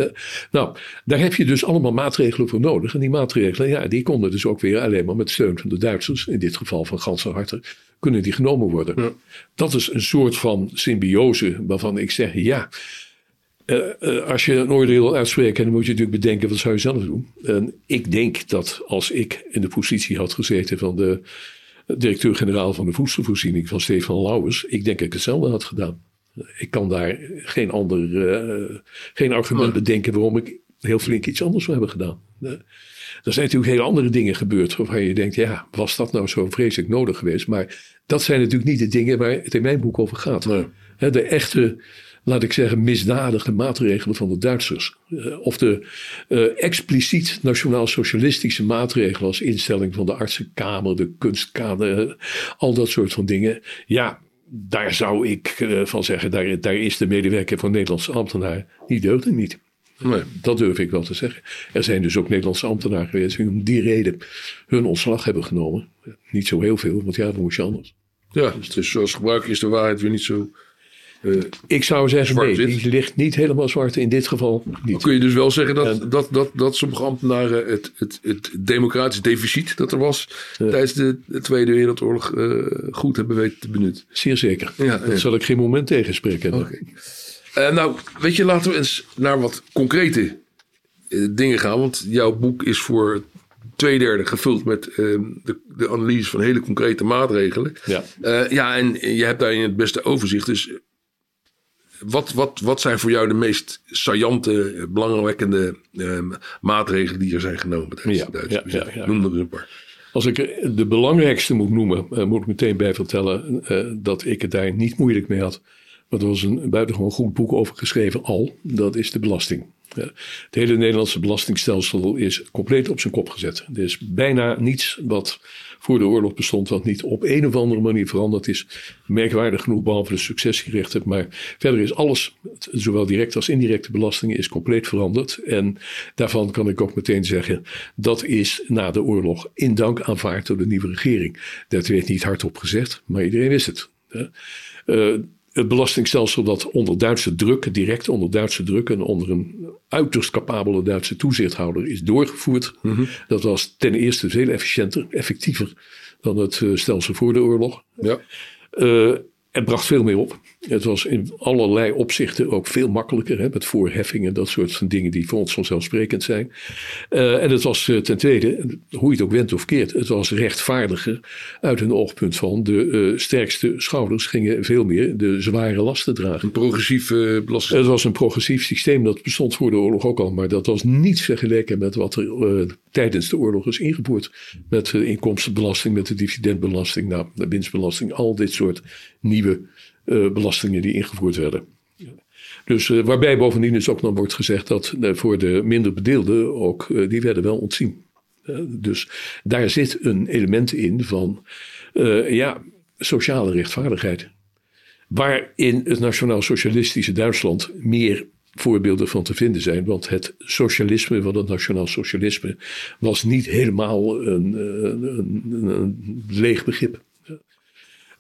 nou, daar heb je dus allemaal maatregelen voor nodig. En die maatregelen, ja, die konden dus ook weer alleen maar met steun van de Duitsers. In dit geval van ganse harte kunnen die genomen worden. Dat is een soort van symbiose waarvan ik zeg, ja, uh, uh, als je een oordeel wil uitspreken, dan moet je natuurlijk bedenken, wat zou je zelf doen? En ik denk dat als ik in de positie had gezeten van de directeur-generaal van de voedselvoorziening van Stefan Lauwers, ik denk dat ik hetzelfde had gedaan. Ik kan daar geen ander, uh, geen argument bedenken waarom ik heel flink iets anders zou hebben gedaan. Er zijn natuurlijk hele andere dingen gebeurd waarvan je denkt, ja, was dat nou zo vreselijk nodig geweest? Maar dat zijn natuurlijk niet de dingen waar het in mijn boek over gaat. de echte, laat ik zeggen, misdadige maatregelen van de Duitsers. Uh, of de uh, expliciet nationaal-socialistische maatregelen als instelling van de artsenkamer, de kunstkamer, al dat soort van dingen. Ja, daar zou ik uh, van zeggen, daar, daar is de medewerker van Nederlandse ambtenaar, die deugde niet. Nee. Dat durf ik wel te zeggen. Er zijn dus ook Nederlandse ambtenaren geweest die om die reden hun ontslag hebben genomen. Niet zo heel veel, want ja, dan moest je anders. Ja, dus zoals gebruik is de waarheid weer niet zo. eh, Ik zou zeggen, nee, die ligt niet helemaal zwart. In dit geval niet. kun je dus wel zeggen dat, dat, dat, dat sommige ambtenaren het, het, het democratisch deficit dat er was tijdens de, de Tweede Wereldoorlog eh, goed hebben weten te benutten. Zeer zeker. Ja, dat ja. zal ik geen moment tegenspreken. Oké. Eh, nou, weet je, laten we eens naar wat concrete eh, dingen gaan. Want jouw boek is voor twee derde gevuld met eh, de, de analyse van hele concrete maatregelen. Ja. Eh, ja, en je hebt daarin het beste overzicht. Dus wat, wat, wat zijn voor jou de meest saillante, belangwekkende eh, maatregelen die er zijn genomen tijdens Ja, de Duitse ja, ja, ja. Noem er een paar. Als ik de belangrijkste moet noemen, moet ik meteen bij vertellen dat ik het daar niet moeilijk mee had. Want er was een buitengewoon goed boek over geschreven al. Dat is de belasting. Het hele Nederlandse belastingstelsel is compleet op zijn kop gezet. Er is bijna niets wat voor de oorlog bestond, wat niet op een of andere manier veranderd is. Merkwaardig genoeg, behalve de succesgerechten. Maar verder is alles, zowel direct als indirecte belastingen, is compleet veranderd. En daarvan kan ik ook meteen zeggen, dat is na de oorlog in dank aanvaard door de nieuwe regering. Dat werd niet hardop gezegd, maar iedereen wist het. hè. Het belastingstelsel dat onder Duitse druk, direct onder Duitse druk en onder een uiterst capabele Duitse toezichthouder is doorgevoerd. Dat was ten eerste veel efficiënter, effectiever dan het eh, stelsel voor de oorlog. Ja. Eh, het bracht veel meer op. Het was in allerlei opzichten ook veel makkelijker. Hè, met voorheffingen, dat soort van dingen die voor ons vanzelfsprekend zijn. Eh, en het was eh, ten tweede, hoe je het ook went of keert, het was rechtvaardiger uit een oogpunt van de eh, sterkste schouders gingen veel meer de zware lasten dragen. Een progressief belasting. Het was een progressief systeem, dat bestond voor de oorlog ook al, maar dat was niet vergeleken met wat er tijdens de oorlog is ingevoerd. Met de inkomstenbelasting, met de dividendbelasting, nou, de winstbelasting, al dit soort nieuwe belastingen die ingevoerd werden. Dus eh, waarbij bovendien dus ook nog wordt gezegd dat eh, voor de minder bedeelden ook, eh, die werden wel ontzien. Eh, dus daar zit een element in van, eh, ja, sociale rechtvaardigheid. Waar in het nationaal-socialistische Duitsland meer voorbeelden van te vinden zijn. Want het socialisme van het nationaal-socialisme was niet helemaal een, eh, een, een, een leeg begrip.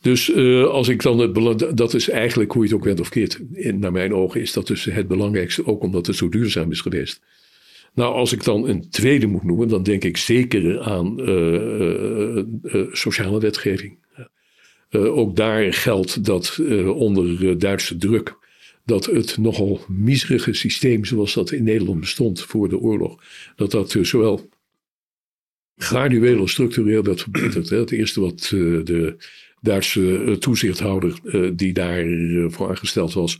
Dus eh, als ik dan dat is eigenlijk hoe je het ook went of keert. In, naar mijn ogen is dat dus het belangrijkste, ook omdat het zo duurzaam is geweest. Nou, als ik dan een tweede moet noemen, dan denk ik zeker aan eh, eh, sociale wetgeving. Ook daar geldt dat onder Duitse druk dat het nogal miserige systeem zoals dat in Nederland bestond voor de oorlog, dat dat zowel gradueel als structureel werd verbeterd. Het eerste wat de Duitse eh, toezichthouder eh, die daarvoor aangesteld was,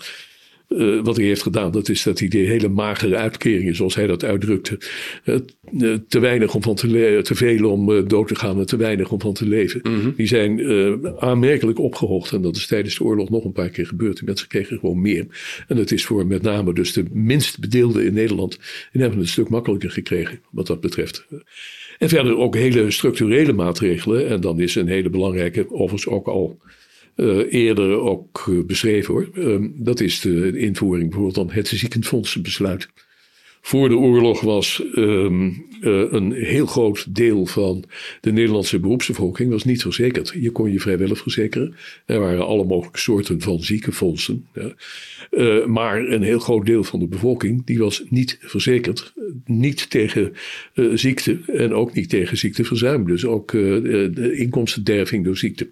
eh, wat hij heeft gedaan, dat is dat hij de hele magere uitkeringen, zoals hij dat uitdrukte, eh, eh, te weinig om van te, le- te veel om eh, dood te gaan en te weinig om van te leven, die zijn eh, aanmerkelijk opgehoogd. En dat is tijdens de oorlog nog een paar keer gebeurd. Die mensen kregen gewoon meer. En dat is voor met name dus de minst bedeelden in Nederland, die hebben het een stuk makkelijker gekregen wat dat betreft. En verder ook hele structurele maatregelen. En dan is een hele belangrijke, overigens ook al eh, eerder ook eh, beschreven hoor. Ehm, dat is de invoering bijvoorbeeld van het ziekenfondsenbesluit. Voor de oorlog was ehm, eh, een heel groot deel van de Nederlandse beroepsbevolking was niet verzekerd. Je kon je vrijwillig verzekeren. Er waren alle mogelijke soorten van ziekenfondsen. Eh, maar een heel groot deel van de bevolking die was niet verzekerd. Niet tegen eh, ziekte en ook niet tegen ziekteverzuim. Dus ook de inkomstenderving door ziekte.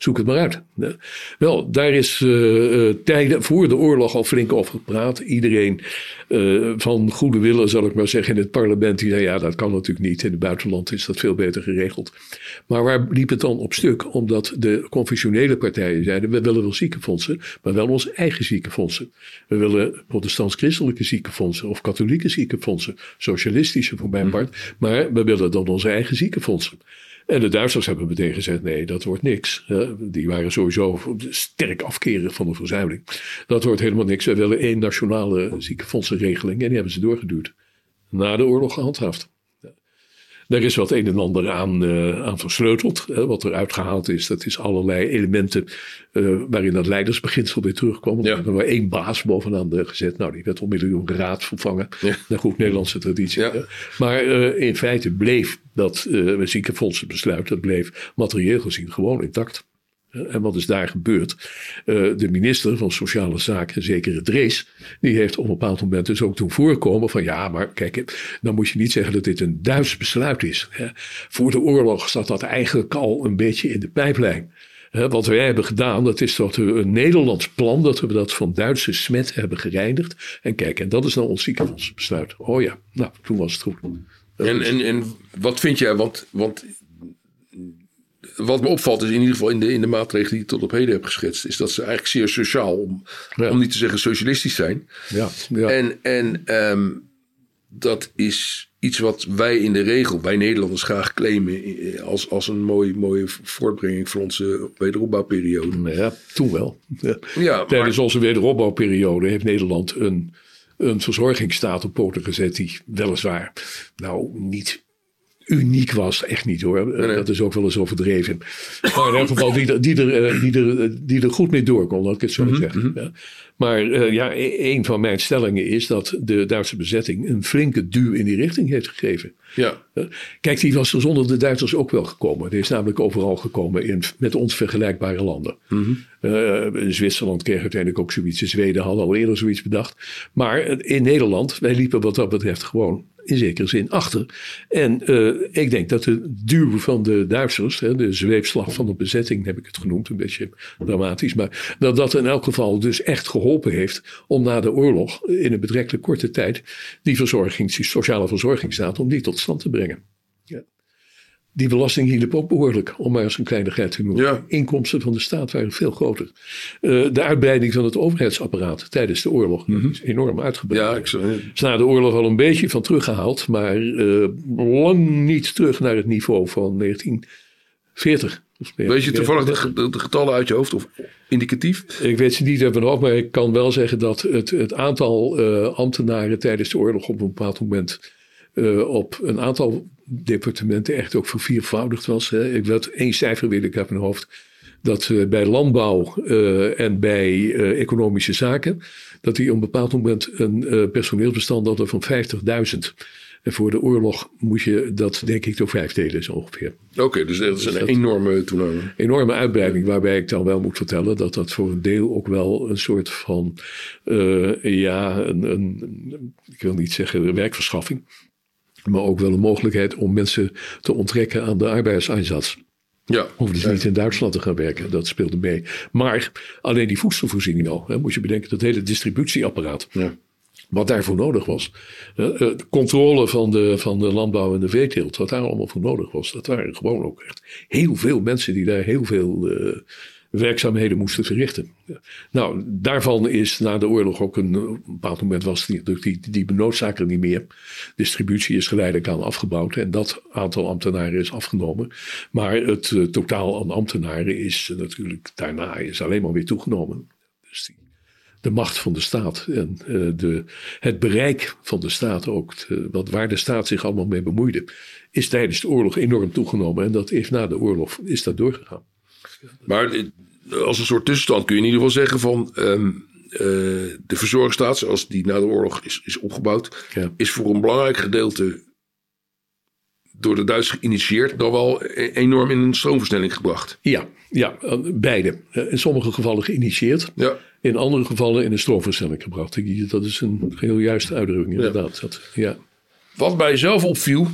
Zoek het maar uit. Ja. Wel, daar is eh, eh, tijden voor de oorlog al flink over gepraat. Iedereen eh, van goede willen, zal ik maar zeggen, in het parlement. Die zei, ja, dat kan natuurlijk niet. In het buitenland is dat veel beter geregeld. Maar waar liep het dan op stuk? Omdat de confessionele partijen zeiden, we willen wel ziekenfondsen, maar wel onze eigen ziekenfondsen. We willen protestants-christelijke ziekenfondsen of katholieke ziekenfondsen. Socialistische voor mijn part. Maar we willen dan onze eigen ziekenfondsen. En de Duitsers hebben meteen gezegd: nee, dat wordt niks. Die waren sowieso sterk afkeren van de verzuiling. Dat wordt helemaal niks. Wij willen één nationale ziekenfondsenregeling. En die hebben ze doorgeduwd. Na de oorlog gehandhaafd. Daar is wat een en ander aan, uh, aan versleuteld. Hè. Wat er uitgehaald is, dat is allerlei elementen uh, waarin dat leidersbeginsel weer terugkwam. Ja. Er was één baas bovenaan gezet. Nou, die werd onmiddellijk door raad vervangen. Ja. Naar goed Nederlandse traditie. Ja. Maar uh, in feite bleef dat uh, ziekenfondsenbesluit, dat bleef materieel gezien gewoon intact. En wat is daar gebeurd? Uh, de minister van Sociale Zaken, zekere Drees, die heeft op een bepaald moment dus ook toen voorkomen van ja, maar kijk, dan moet je niet zeggen dat dit een Duits besluit is. Voor de oorlog zat dat eigenlijk al een beetje in de pijplijn. Hè, wat wij hebben gedaan, dat is dat we een Nederlands plan, dat we dat van Duitse smet hebben gereinigd. En kijk, en dat is nou ons ziekenfondsbesluit. Oh ja, nou, toen was het goed. En, en, en wat vind jij, want, want wat me opvalt is in ieder geval in de, in de maatregelen die ik tot op heden heb geschetst, is dat ze eigenlijk zeer sociaal, om, om niet te zeggen socialistisch zijn. Ja, ja. En, en um, dat is iets wat wij in de regel, wij Nederlanders, graag claimen als, als een mooie, mooie voortbrenging voor onze wederopbouwperiode. Ja, toen wel. Ja. ja Tijdens onze wederopbouwperiode heeft Nederland een, een verzorgingsstaat op poten gezet die weliswaar nou niet uniek was. Echt niet hoor. Dat is ook wel eens overdreven. Maar in elk geval die, die, er, eh, die, er, die er goed mee door kon, laat ik het zo mm zeggen. Ja. Maar uh, ja, e-, een van mijn stellingen is dat de Duitse bezetting een flinke duw in die richting heeft gegeven. Ja. Kijk, die was er zonder de Duitsers ook wel gekomen. Die is namelijk overal gekomen in, met ons vergelijkbare landen. Mm -hmm. uh, Zwitserland kreeg uiteindelijk ook zoiets. Zweden hadden al eerder zoiets bedacht. Maar in Nederland, wij liepen wat dat betreft gewoon in zekere zin achter. En uh, ik denk dat de duw van de Duitsers, hè, de zweepslag van de bezetting heb ik het genoemd, een beetje dramatisch, maar dat dat in elk geval dus echt geholpen heeft om na de oorlog in een betrekkelijk korte tijd die verzorging, die sociale verzorgingsstaat, om die tot stand te brengen. Ja. Die belasting hielp ook behoorlijk, om maar eens een kleinigheid te noemen. Ja. Inkomsten van de staat waren veel groter. Uh, de uitbreiding van het overheidsapparaat tijdens de oorlog mm -hmm. is enorm uitgebreid. Ja, zou... is na de oorlog al een beetje van teruggehaald, maar uh, lang niet terug naar het niveau van 1940. Weet je toevallig de, de, getallen uit je hoofd of indicatief? Ik weet ze niet uit mijn hoofd, maar ik kan wel zeggen dat het, het aantal uh, ambtenaren tijdens de oorlog op een bepaald moment uh, op een aantal departementen echt ook verviervoudigd was. Hè. Ik wil één cijfer wil ik uit mijn hoofd. Dat uh, bij landbouw uh, en bij uh, economische zaken, dat die op een bepaald moment een personeelsbestand hadden van 50.000. En voor de oorlog moet je dat denk ik door vijf delen zo ongeveer. Oké, okay, dus dat is een dus enorme toename. Enorme uitbreiding, waarbij ik dan wel moet vertellen dat dat voor een deel ook wel een soort van, ja, een, een, ik wil niet zeggen werkverschaffing. Maar ook wel een mogelijkheid om mensen te onttrekken aan de arbeidseinsatz. Ja. Of dus niet in Duitsland te gaan werken, dat speelde mee. Maar alleen die voedselvoorziening al. Hè, moet je bedenken, dat hele distributieapparaat. Ja. Wat daarvoor nodig was. De controle van de, van de landbouw en de veeteelt, wat daar allemaal voor nodig was. Dat waren gewoon ook echt heel veel mensen die daar heel veel uh, werkzaamheden moesten verrichten. Nou, daarvan is na de oorlog ook een, op een bepaald moment was die, die, die benoodzaken niet meer. Distributie is geleidelijk aan afgebouwd en dat aantal ambtenaren is afgenomen. Maar het uh, totaal aan ambtenaren is natuurlijk daarna is alleen maar weer toegenomen. Dus de macht van de staat en uh, de, het bereik van de staat ook, de, wat, waar de staat zich allemaal mee bemoeide, is tijdens de oorlog enorm toegenomen en dat is na de oorlog is dat doorgegaan. Maar als een soort tussenstand kun je in ieder geval zeggen van um, uh, de verzorgstaat, zoals die na de oorlog is, is opgebouwd, ja. is voor een belangrijk gedeelte door de Duitsers geïnitieerd, dan wel enorm in een stroomversnelling gebracht. Ja, ja beide. In sommige gevallen geïnitieerd. Ja. In andere gevallen in een stroomversnelling gebracht. Dat is een heel juiste uitdrukking, inderdaad. Ja. Dat, ja. Wat bij zelf opviel,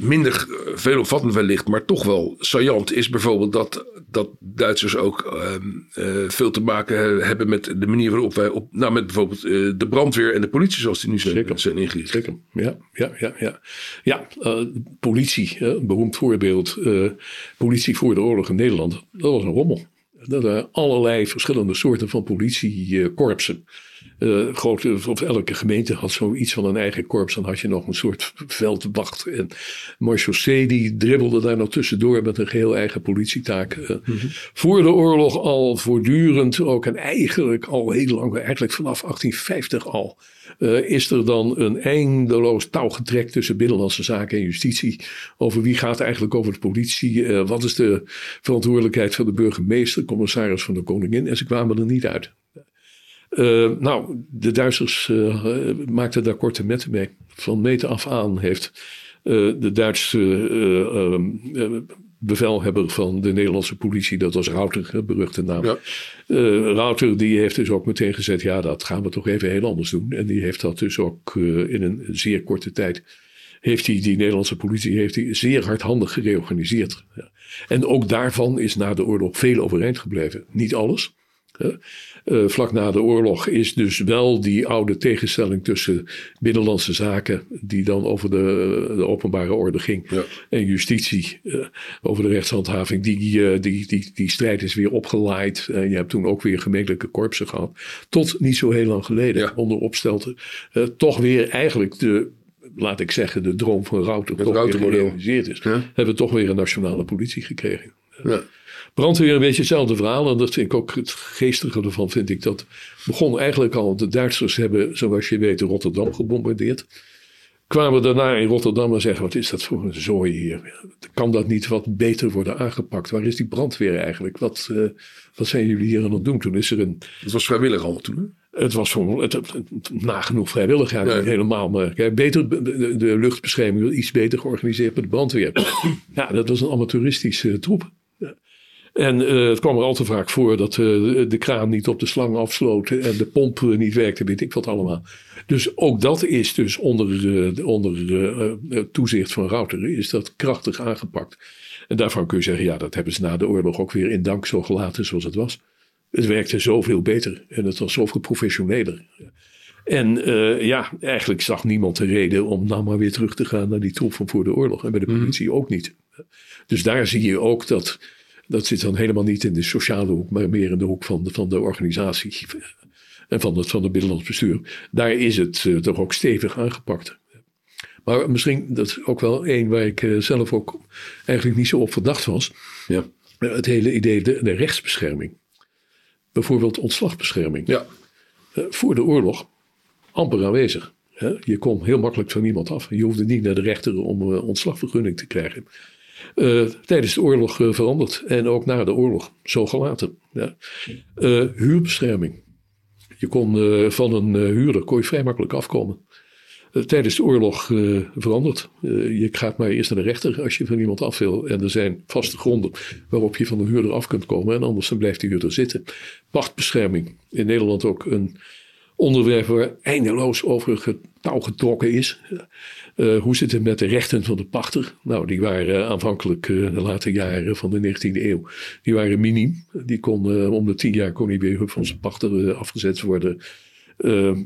minder veelomvattend wellicht, maar toch wel saillant is bijvoorbeeld dat, dat Duitsers ook uh, uh, veel te maken hebben met de manier waarop wij op, nou met bijvoorbeeld uh, de brandweer en de politie zoals die nu zijn, Zeker. zijn ingericht. Zeker. Ja, ja, ja, ja. Ja, politie, een beroemd voorbeeld. politie voor de oorlog in Nederland, dat was een rommel. Dat er allerlei verschillende soorten van politiekorpsen. Uh, grote, of elke gemeente had zoiets van een eigen korps. Dan had je nog een soort veldwacht. En Marchaussee die dribbelde daar nog tussendoor met een geheel eigen politietaak. Uh, Voor de oorlog al voortdurend ook. En eigenlijk al heel lang, eigenlijk vanaf 1850 al. Uh, is er dan een eindeloos touwgetrek tussen Binnenlandse Zaken en Justitie. Over wie gaat eigenlijk over de politie? wat is de verantwoordelijkheid van de burgemeester, commissaris van de koningin? En ze kwamen er niet uit. Uh, nou, de Duitsers uh, maakten daar korte metten mee. Van meter af aan heeft uh, de Duitse bevelhebber van de Nederlandse politie, dat was Rauter, beruchte naam. Ja. Rauter die heeft dus ook meteen gezegd, ja dat gaan we toch even heel anders doen. En die heeft dat dus ook in een zeer korte tijd, heeft hij die Nederlandse politie heeft hij zeer hardhandig gereorganiseerd. En ook daarvan is na de oorlog veel overeind gebleven. Niet alles. Uh, vlak na de oorlog is dus wel die oude tegenstelling tussen binnenlandse zaken, die dan over de, de openbare orde ging, ja. en justitie uh, over de rechtshandhaving, die, uh, die, die, die strijd is weer opgelaaid. je hebt toen ook weer gemeentelijke korpsen gehad. Tot niet zo heel lang geleden, ja. onder opstelten, toch weer eigenlijk de laat ik zeggen, de droom van Rauter toch weer gerealiseerd is. Ja? Hebben we toch weer een nationale politie gekregen. Ja. Brandweer een beetje hetzelfde verhaal. En dat vind ik ook het geestige ervan, vind ik. Dat begon eigenlijk al, de Duitsers hebben, zoals je weet, Rotterdam gebombardeerd. Kwamen daarna in Rotterdam en zeggen, wat is dat voor een zooi hier? Kan dat niet wat beter worden aangepakt? Waar is die brandweer eigenlijk? Wat, uh, wat zijn jullie hier aan het doen? Toen is er een... Het was vrijwillig al toen, hè? Het was voor het, het, nagenoeg vrijwillig, ja, niet helemaal. Maar kijk, beter, de, de luchtbescherming iets beter georganiseerd met de brandweer. ja, dat was een amateuristische troep. En uh, het kwam er al te vaak voor dat uh, de kraan niet op de slang afsloot en de pomp niet werkte, weet ik wat allemaal. Dus ook dat is dus onder, uh, onder toezicht van Router, is dat krachtig aangepakt. En daarvan kun je zeggen, ja, dat hebben ze na de oorlog ook weer in dank zo gelaten zoals het was. Het werkte zoveel beter en het was zoveel professioneler. En ja, eigenlijk zag niemand de reden om nou maar weer terug te gaan naar die troep van voor de oorlog. En bij de mhm. politie ook niet. Dus daar zie je ook dat dat zit dan helemaal niet in de sociale hoek, maar meer in de hoek van de, van de organisatie en van het, van het binnenlands bestuur. Daar is het uh, toch ook stevig aangepakt. Maar misschien, dat is ook wel één waar ik uh, zelf ook eigenlijk niet zo op verdacht was. Ja. het hele idee, de, de, rechtsbescherming. Bijvoorbeeld ontslagbescherming. Ja. Uh, voor de oorlog amper aanwezig. Je kon heel makkelijk van iemand af. Je hoefde niet naar de rechter om ontslagvergunning te krijgen uh, tijdens de oorlog uh, veranderd. En ook na de oorlog zo gelaten. Ja. Uh, huurbescherming. Je kon van een huurder kon je vrij makkelijk afkomen. tijdens de oorlog veranderd. je gaat maar eerst naar de rechter als je van iemand af wil. En er zijn vaste gronden waarop je van een huurder af kunt komen. En anders dan blijft die huurder zitten. Pachtbescherming. In Nederland ook een onderwerp waar eindeloos over touw getrokken is. Uh, hoe zit het met de rechten van de pachter? Nou, die waren aanvankelijk uh, de late jaren van de 19e eeuw. Die waren minim. Die kon om de tien jaar kon hij weer van zijn pachter afgezet worden.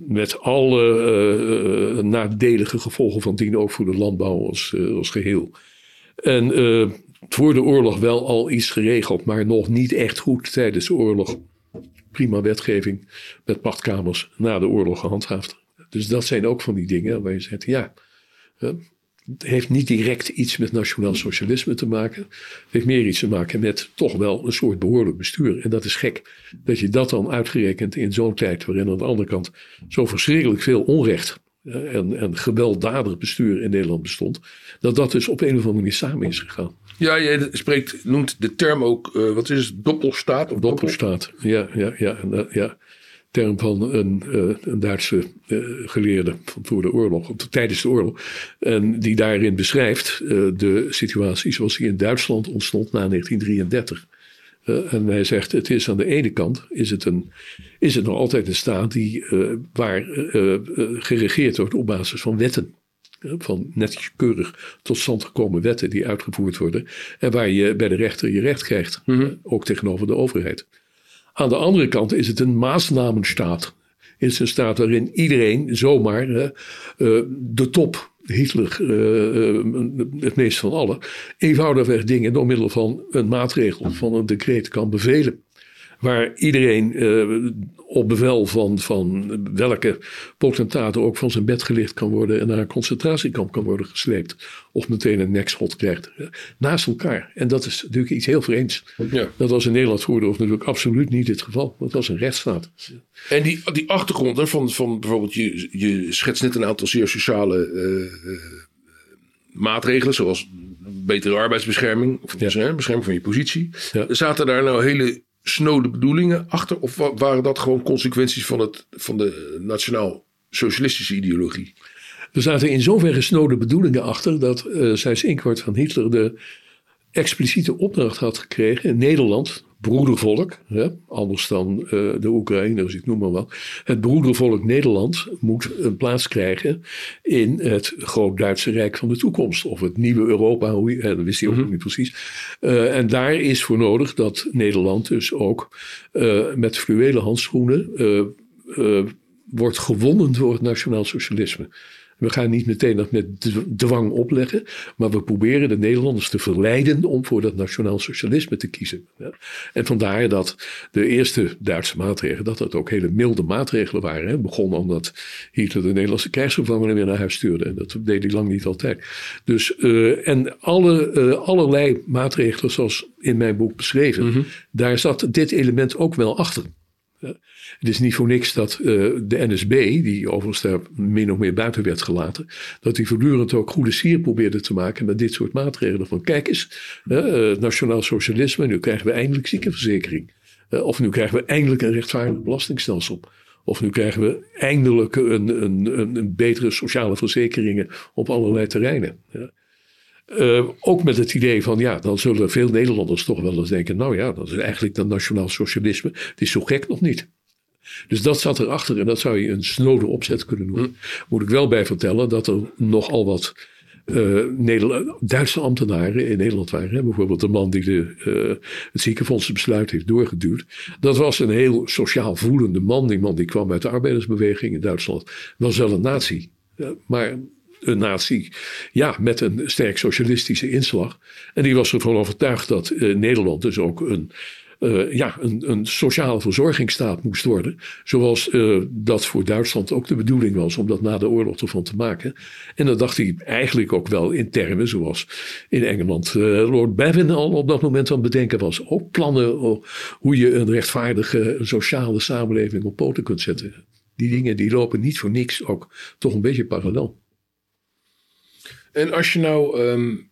met alle nadelige gevolgen van dien ook voor de landbouw als, geheel. En voor de oorlog wel al iets geregeld, maar nog niet echt goed tijdens de oorlog. Prima wetgeving met pachtkamers na de oorlog gehandhaafd. Dus dat zijn ook van die dingen waar je zegt, ja, heeft niet direct iets met nationaal socialisme te maken. Het heeft meer iets te maken met toch wel een soort behoorlijk bestuur. En dat is gek dat je dat dan uitgerekend in zo'n tijd waarin aan de andere kant zo verschrikkelijk veel onrecht en, en gewelddadig bestuur in Nederland bestond, dat dat dus op een of andere manier samen is gegaan. Ja, je spreekt, noemt de term ook, uh, wat is het, doppelstaat? Of doppelstaat, ja, ja, ja, ja term van een, uh, een Duitse uh, geleerde van voor de oorlog, of tijdens de oorlog. En die daarin beschrijft uh, de situatie zoals die in Duitsland ontstond na 1933. en hij zegt, het is aan de ene kant, is het, een, is het nog altijd een staat die, waar geregeerd wordt op basis van wetten. Van netjes keurig tot stand gekomen wetten die uitgevoerd worden. En waar je bij de rechter je recht krijgt. Mm Ook tegenover de overheid. Aan de andere kant is het een maasnamenstaat. Is een staat waarin iedereen zomaar uh, de top, Hitler uh, het meest van allen, eenvoudigweg dingen door middel van een maatregel, van een decreet kan bevelen. Waar iedereen uh, op bevel van, van welke potentaten ook van zijn bed gelicht kan worden en naar een concentratiekamp kan worden gesleept. Of meteen een nekschot krijgt. Naast elkaar. En dat is natuurlijk iets heel vreemds. Ja. Dat was in Nederland vroeger natuurlijk absoluut niet het geval. Dat was een rechtsstaat. En die, die achtergrond van, van bijvoorbeeld, je, je schetst net een aantal zeer sociale uh, maatregelen, zoals betere arbeidsbescherming, of ja. bescherming van je positie. Ja. Zaten daar nou hele snode bedoelingen achter? Of waren dat gewoon consequenties van, het, van de nationaal-socialistische ideologie? Er zaten in zoverre snode bedoelingen achter dat uh, eh, Sijs Inkwart van Hitler de expliciete opdracht had gekregen in Nederland, broedervolk, hè, anders dan uh, de Oekraïners, ik noem maar wat. Het broedervolk Nederland moet een plaats krijgen in het groot-Duitse Rijk van de toekomst. Of het nieuwe Europa, hoe je, dat wist hij ook mm niet precies. Uh, en daar is voor nodig dat Nederland dus ook uh, met fluwelen handschoenen wordt gewonnen door het nationaal socialisme. We gaan niet meteen dat met dwang opleggen, maar we proberen de Nederlanders te verleiden om voor dat nationaal socialisme te kiezen. En vandaar dat de eerste Duitse maatregelen, dat dat ook hele milde maatregelen waren. Het begon omdat Hitler de Nederlandse krijgsgevangenen weer naar huis stuurde. En dat deed hij lang niet altijd. Dus, uh, en alle, uh, allerlei maatregelen, zoals in mijn boek beschreven, mhm. daar zat dit element ook wel achter. Het is niet voor niks dat uh, de NSB, die overigens daar min of meer buiten werd gelaten, dat die voortdurend ook goede sier probeerde te maken met dit soort maatregelen. Van kijk eens, uh, nationaal socialisme, nu krijgen we eindelijk ziekenverzekering. Uh, of nu krijgen we eindelijk een rechtvaardig belastingstelsel. Of nu krijgen we eindelijk een, een, een, betere sociale verzekeringen op allerlei terreinen. Ook met het idee van, ja, dan zullen veel Nederlanders toch wel eens denken, nou ja, dat is eigenlijk dat nationaal socialisme. Het is zo gek nog niet. Dus dat zat erachter en dat zou je een snode opzet kunnen noemen. Hm. Moet ik wel bij vertellen dat er nogal wat uh, Duitse ambtenaren in Nederland waren. Hè? Bijvoorbeeld de man die de, uh, het ziekenfondsbesluit heeft doorgeduwd. Dat was een heel sociaal voelende man. Die man die kwam uit de arbeidersbeweging in Duitsland. Was wel een nazi. maar een natie, ja, met een sterk socialistische inslag. En die was ervan overtuigd dat Nederland dus ook een uh, ja, een, een, sociale verzorgingsstaat moest worden. Zoals uh, dat voor Duitsland ook de bedoeling was om dat na de oorlog ervan te maken. En dat dacht hij eigenlijk ook wel in termen zoals in Engeland uh, Lord Bevin al op dat moment aan het bedenken was. Ook plannen hoe je een rechtvaardige sociale samenleving op poten kunt zetten. Die dingen die lopen niet voor niks ook toch een beetje parallel. En als je nou um,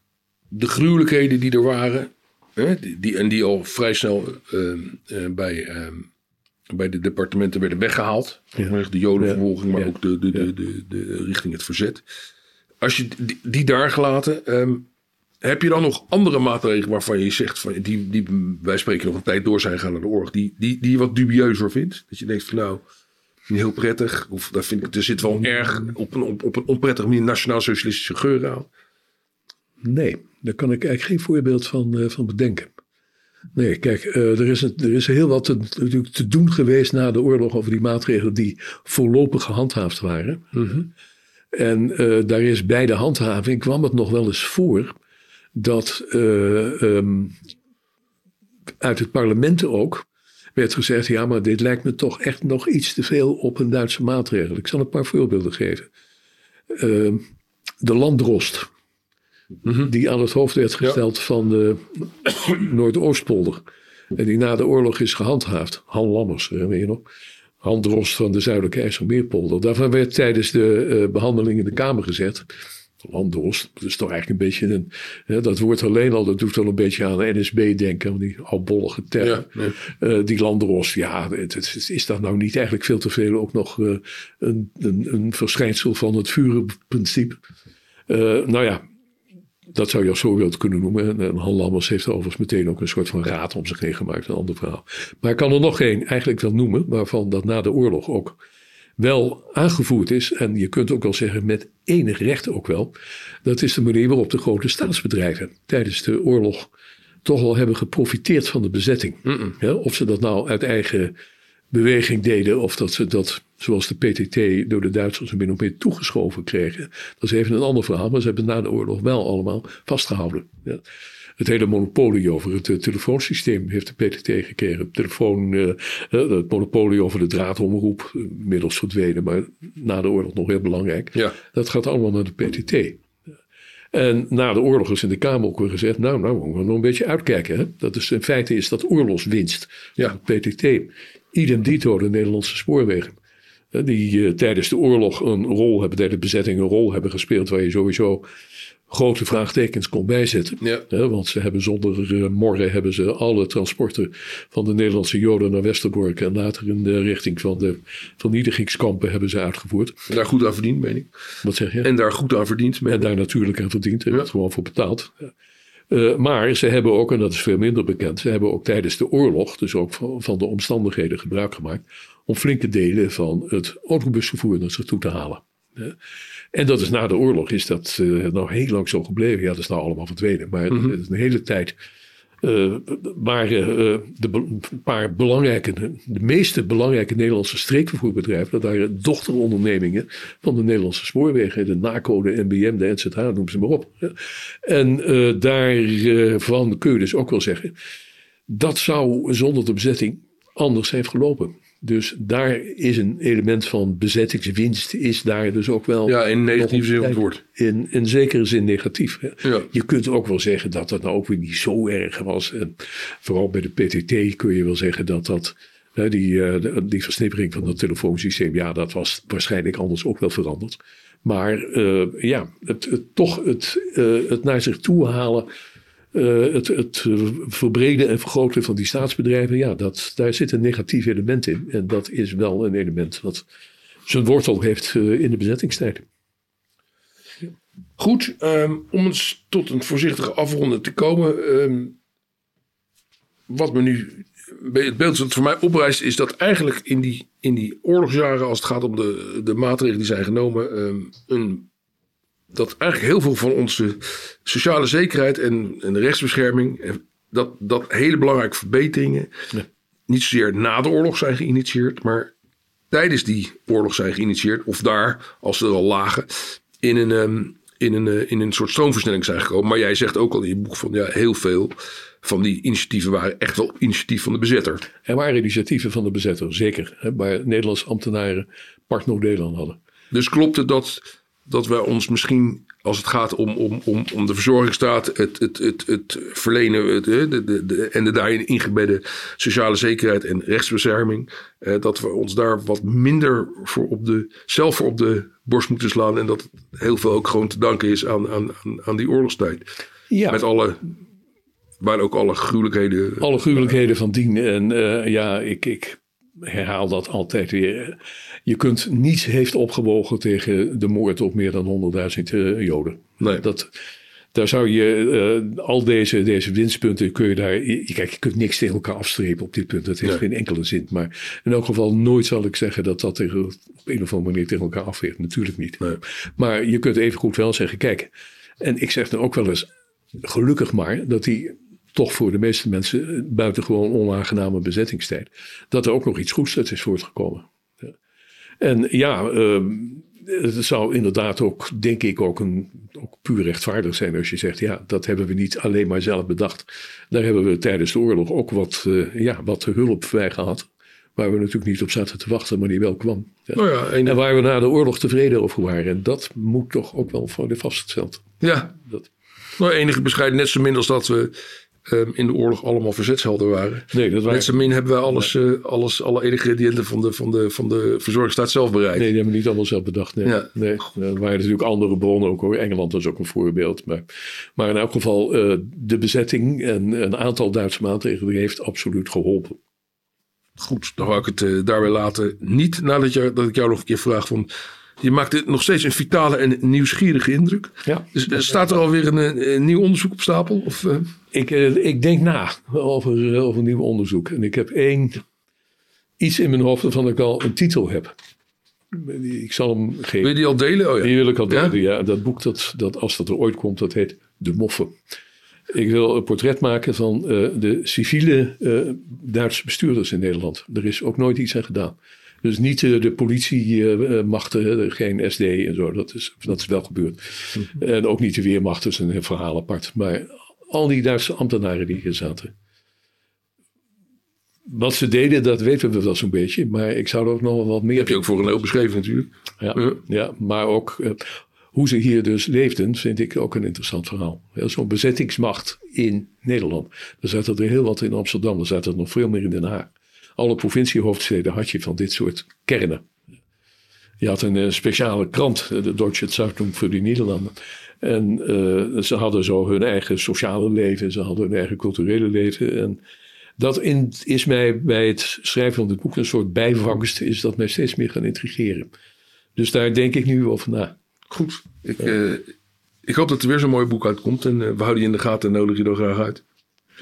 de gruwelijkheden die er waren die, die, en die al vrij snel uh, uh, bij, uh, bij de departementen werden weggehaald. Ja. De jodenvervolging, maar ook de, de, de, de, de, richting het verzet. Als je die, die daar gelaten, um, heb je dan nog andere maatregelen waarvan je zegt, van, die, die wij spreken nog een tijd door zijn gaan naar de oorlog, die, die, die je wat dubieuzer vindt? Dat je denkt van nou, niet heel prettig, of daar vind ik, er zit wel erg op een, op, op een onprettige manier nationaal-socialistische geur aan. Nee, daar kan ik eigenlijk geen voorbeeld van, uh, van bedenken. Nee, kijk, uh, er, is, er is heel wat te, natuurlijk te doen geweest na de oorlog over die maatregelen die voorlopig gehandhaafd waren. Mm -hmm. En uh, daar is bij de handhaving kwam het nog wel eens voor dat um, uit het parlement ook werd gezegd: ja, maar dit lijkt me toch echt nog iets te veel op een Duitse maatregel. Ik zal een paar voorbeelden geven. Uh, de landdrost. Mhm. Die aan het hoofd werd gesteld van de Noordoostpolder. En die na de oorlog is gehandhaafd. Han Lammers, weet je nog? Handrost van de Zuidelijke IJsselmeerpolder. Daarvan werd tijdens de uh, behandeling in de Kamer gezet. Landrost, dat is toch eigenlijk een beetje een. Hè, dat woord alleen al, dat doet wel een beetje aan de NSB denken, die albollige term. Ja, uh, die landrost, ja, het, het, is dat nou niet eigenlijk veel te veel ook nog uh, een, een, een, verschijnsel van het vurenprincipe? nou ja, dat zou je als voorbeeld kunnen noemen. En Han Lammers heeft overigens meteen ook een soort van raad om zich heen gemaakt, een ander verhaal. Maar ik kan er nog geen eigenlijk wel noemen, waarvan dat na de oorlog ook wel aangevoerd is. En je kunt ook wel zeggen met enig recht ook wel. Dat is de manier waarop de grote staatsbedrijven tijdens de oorlog toch wel hebben geprofiteerd van de bezetting. of ze dat nou uit eigen beweging deden of dat ze dat zoals de PTT door de Duitsers een min of meer toegeschoven kregen. Dat is even een ander verhaal, maar ze hebben na de oorlog wel allemaal vastgehouden. Ja. het hele monopolie over het telefoonsysteem heeft de PTT gekregen. Telefoon, het monopolie over de draadomroep, inmiddels verdwenen, maar na de oorlog nog heel belangrijk. Ja. Dat gaat allemaal naar de PTT. En na de oorlog is in de Kamer ook weer gezegd, nou, nou, we moeten nog een beetje uitkijken. Hè? Dat is, in feite is dat oorlogswinst. Ja. PTT. Idem dito de Nederlandse spoorwegen. Die uh, tijdens de oorlog een rol hebben, tijdens de bezetting een rol hebben gespeeld waar je sowieso grote vraagtekens kon bijzetten. Ja. want ze hebben zonder uh, morgen hebben ze alle transporten van de Nederlandse Joden naar Westerbork en later in de richting van de vernietigingskampen hebben ze uitgevoerd. En daar goed aan verdiend, meen ik. Wat zeg je? En daar goed aan verdiend. En daar natuurlijk aan verdiend. En ja. gewoon voor betaald. Uh, maar ze hebben ook, en dat is veel minder bekend, ze hebben ook tijdens de oorlog, dus ook van, van de omstandigheden gebruik gemaakt om flinke delen van het autobusvervoer naar zich toe te halen. En dat is na de oorlog is dat uh, nog heel lang zo gebleven. Ja, dat is nou allemaal verdwenen. Maar het is een hele tijd uh, waren uh, de be paar belangrijke, de meeste belangrijke Nederlandse streekvervoerbedrijven, dat waren dochterondernemingen van de Nederlandse spoorwegen, de NACO, de NBM, de NZH, noem ze maar op. En daarvan kun je dus ook wel zeggen, dat zou zonder de bezetting anders heeft gelopen. Dus daar is een element van bezettingswinst, is daar dus ook wel. Ja, in negatieve zin het woord. In, in zekere zin negatief. Ja. Je kunt ook wel zeggen dat dat nou ook weer niet zo erg was. En vooral bij de PTT kun je wel zeggen dat dat. Hè, die, die versnippering van het telefoonsysteem, ja, dat was waarschijnlijk anders ook wel veranderd. Maar uh, ja, het, het, toch het, uh, het naar zich toe halen. Uh, het, het verbreden en vergroten van die staatsbedrijven, ja, dat, daar zit een negatief element in. En dat is wel een element wat zijn wortel heeft uh, in de bezettingstijd. Goed, um, om eens tot een voorzichtige afronden te komen. Um, wat me nu, het beeld voor mij oprijst, is dat eigenlijk in die, in die oorlogsjaren, als het gaat om de, de maatregelen die zijn genomen, um, een dat eigenlijk heel veel van onze sociale zekerheid en, en de rechtsbescherming, dat, dat hele belangrijke verbeteringen, ja. niet zozeer na de oorlog zijn geïnitieerd, maar tijdens die oorlog zijn geïnitieerd, of daar, als ze er al lagen, in een, um, in een, in een soort stroomversnelling zijn gekomen. Maar jij zegt ook al in je boek van ja, heel veel van die initiatieven waren echt wel initiatief van de bezetter. Er waren initiatieven van de bezetter, zeker. Hè, waar Nederlandse ambtenaren partnodelen aan hadden. Dus klopt het dat dat wij ons misschien, als het gaat om, om, om, om de verzorgingsstaat, het, het, het, het verlenen het, de, de, de, en de daarin ingebedde sociale zekerheid en rechtsbescherming, eh, dat we ons daar wat minder voor op de, zelf voor op de borst moeten slaan. En dat heel veel ook gewoon te danken is aan, aan, aan die oorlogstijd. Ja. Met alle, waar ook alle gruwelijkheden. Alle gruwelijkheden van dien. En uh, ja, ik, ik herhaal dat altijd weer. Je kunt niets heeft opgewogen tegen de moord op meer dan 100.000 uh, Joden. Nee. Dat, daar zou je uh, al deze, deze winstpunten kun je daar. Je, kijk, je kunt niks tegen elkaar afstrepen op dit punt. Dat heeft Nee. geen enkele zin. Maar in elk geval nooit zal ik zeggen dat dat tegen, op een of andere manier tegen elkaar afweert. Natuurlijk niet. Nee. Maar je kunt even goed wel zeggen: kijk. En ik zeg dan ook wel eens: gelukkig maar dat die toch voor de meeste mensen buitengewoon onaangename bezettingstijd. Dat er ook nog iets goeds uit is voortgekomen. Ja. En ja, uh, het zou inderdaad ook, denk ik, ook, een, ook puur rechtvaardig zijn als je zegt, ja, dat hebben we niet alleen maar zelf bedacht. Daar hebben we tijdens de oorlog ook wat, uh, ja, wat hulp bij gehad. Waar we natuurlijk niet op zaten te wachten, maar die wel kwam. Ja. Nou ja, en, En waar we na de oorlog tevreden over waren. En dat moet toch ook wel worden vastgesteld. ja, Dat, nou, enige bescheiden, net zo min als dat we um, in de oorlog allemaal verzetshelden waren. nee, dat waren, Net zo min hebben wij alles, uh, alles, alle ingrediënten van de, van de, van de verzorgingsstaat zelf bereikt. Nee, die hebben we niet allemaal zelf bedacht. Nee. Ja. nee. Er waren natuurlijk andere bronnen ook hoor. Engeland was ook een voorbeeld. Maar, maar in elk geval, uh, de bezetting en een aantal Duitse maatregelen heeft absoluut geholpen. Goed, dan wou ik het uh, daarbij laten. Niet nadat je, dat ik jou nog een keer vraag van... Je maakt nog steeds een vitale en nieuwsgierige indruk. Ja. Dus uh, staat er alweer een, een nieuw onderzoek op stapel? Of, uh... ik, ik denk na over, over nieuw onderzoek. En ik heb één iets in mijn hoofd waarvan ik al een titel heb. Ik zal hem geven. Wil je die al delen? Oh, ja. Die wil ik al delen, ja. ja. Dat boek, dat, dat, als dat er ooit komt, dat heet De Moffen. Ik wil een portret maken van uh, de civiele uh, Duitse bestuurders in Nederland. Er is ook nooit iets aan gedaan. Dus niet uh, de politiemachten, geen SD en zo. Dat is, dat is wel gebeurd. Mm -hmm. En ook niet de weermacht, dat is een verhaal apart. Maar al die Duitse ambtenaren die hier zaten. Wat ze deden, dat weten we wel zo'n beetje. Maar ik zou er ook nog wel wat meer... Heb je ook voor een deel beschreven natuurlijk. Ja, Ja. ja maar ook eh, hoe ze hier dus leefden, vind ik ook een interessant verhaal. Ja, Zo'n bezettingsmacht in Nederland. Er zaten er heel wat in Amsterdam, er zaten er nog veel meer in Den Haag. Alle provinciehoofdsteden had je van dit soort kernen. Je had een eh, speciale krant, eh, de Deutsche Zeitung voor die Nederlanden. En eh, ze hadden zo hun eigen sociale leven, ze hadden hun eigen culturele leven. En dat in, is mij bij het schrijven van dit boek een soort bijvangst, is dat mij steeds meer gaan intrigeren. Dus daar denk ik nu over na. Goed. Ik, ik hoop dat er weer zo'n mooi boek uitkomt. En we houden je in de gaten en nodigen je er graag uit.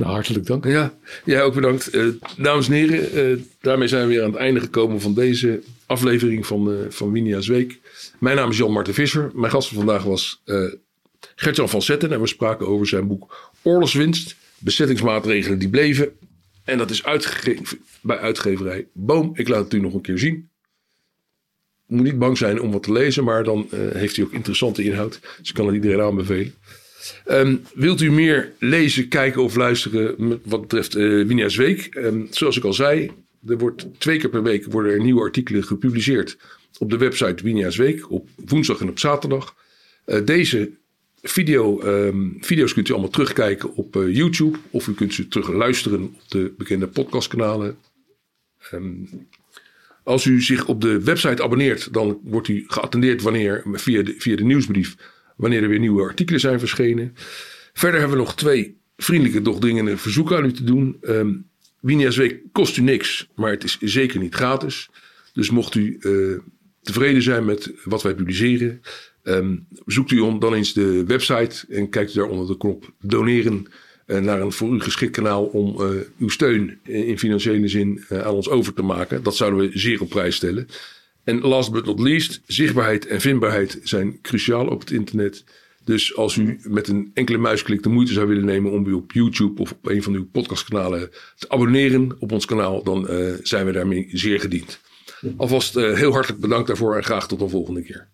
Nou, hartelijk dank. Ja, jij ook bedankt. Eh, dames en heren, eh, daarmee zijn we weer aan het einde gekomen van deze aflevering van, eh van Winia's Week. Mijn naam is Jan Marten Visser. Mijn gast van vandaag was eh Gertjan van Zetten. En we spraken over zijn boek Oorlogswinst. Bezettingsmaatregelen die bleven. En dat is uitgegeven bij uitgeverij Boom. Ik laat het u nog een keer zien. Moet niet bang zijn om wat te lezen, maar dan heeft hij ook interessante inhoud. Dus ik kan het iedereen aanbevelen. Ehm, wilt u meer lezen, kijken of luisteren wat betreft eh Winia's Week? Ehm, zoals ik al zei, er wordt twee keer per week worden er nieuwe artikelen gepubliceerd op de website Winia's Week op woensdag en op zaterdag. Eh, deze video, ehm, video's kunt u allemaal terugkijken op eh, YouTube of u kunt ze terug luisteren op de bekende podcastkanalen. Als u zich op de website abonneert, dan wordt u geattendeerd wanneer, via, de, via de nieuwsbrief wanneer er weer nieuwe artikelen zijn verschenen. Verder hebben we nog twee vriendelijke, doch dringende verzoeken aan u te doen. Ehm Winia's Week kost u niks, maar het is zeker niet gratis. Dus mocht u eh, tevreden zijn met wat wij publiceren, ehm, zoekt u dan eens de website en kijkt u daar onder de knop doneren eh, naar een voor u geschikt kanaal om eh, uw steun in in financiële zin aan ons over te maken. Dat zouden we zeer op prijs stellen. En last but not least, zichtbaarheid en vindbaarheid zijn cruciaal op het internet. Dus als u met een enkele muisklik de moeite zou willen nemen om u op YouTube of op een van uw podcastkanalen te abonneren op ons kanaal, dan eh, zijn we daarmee zeer gediend. Alvast eh, heel hartelijk bedankt daarvoor en graag tot een volgende keer.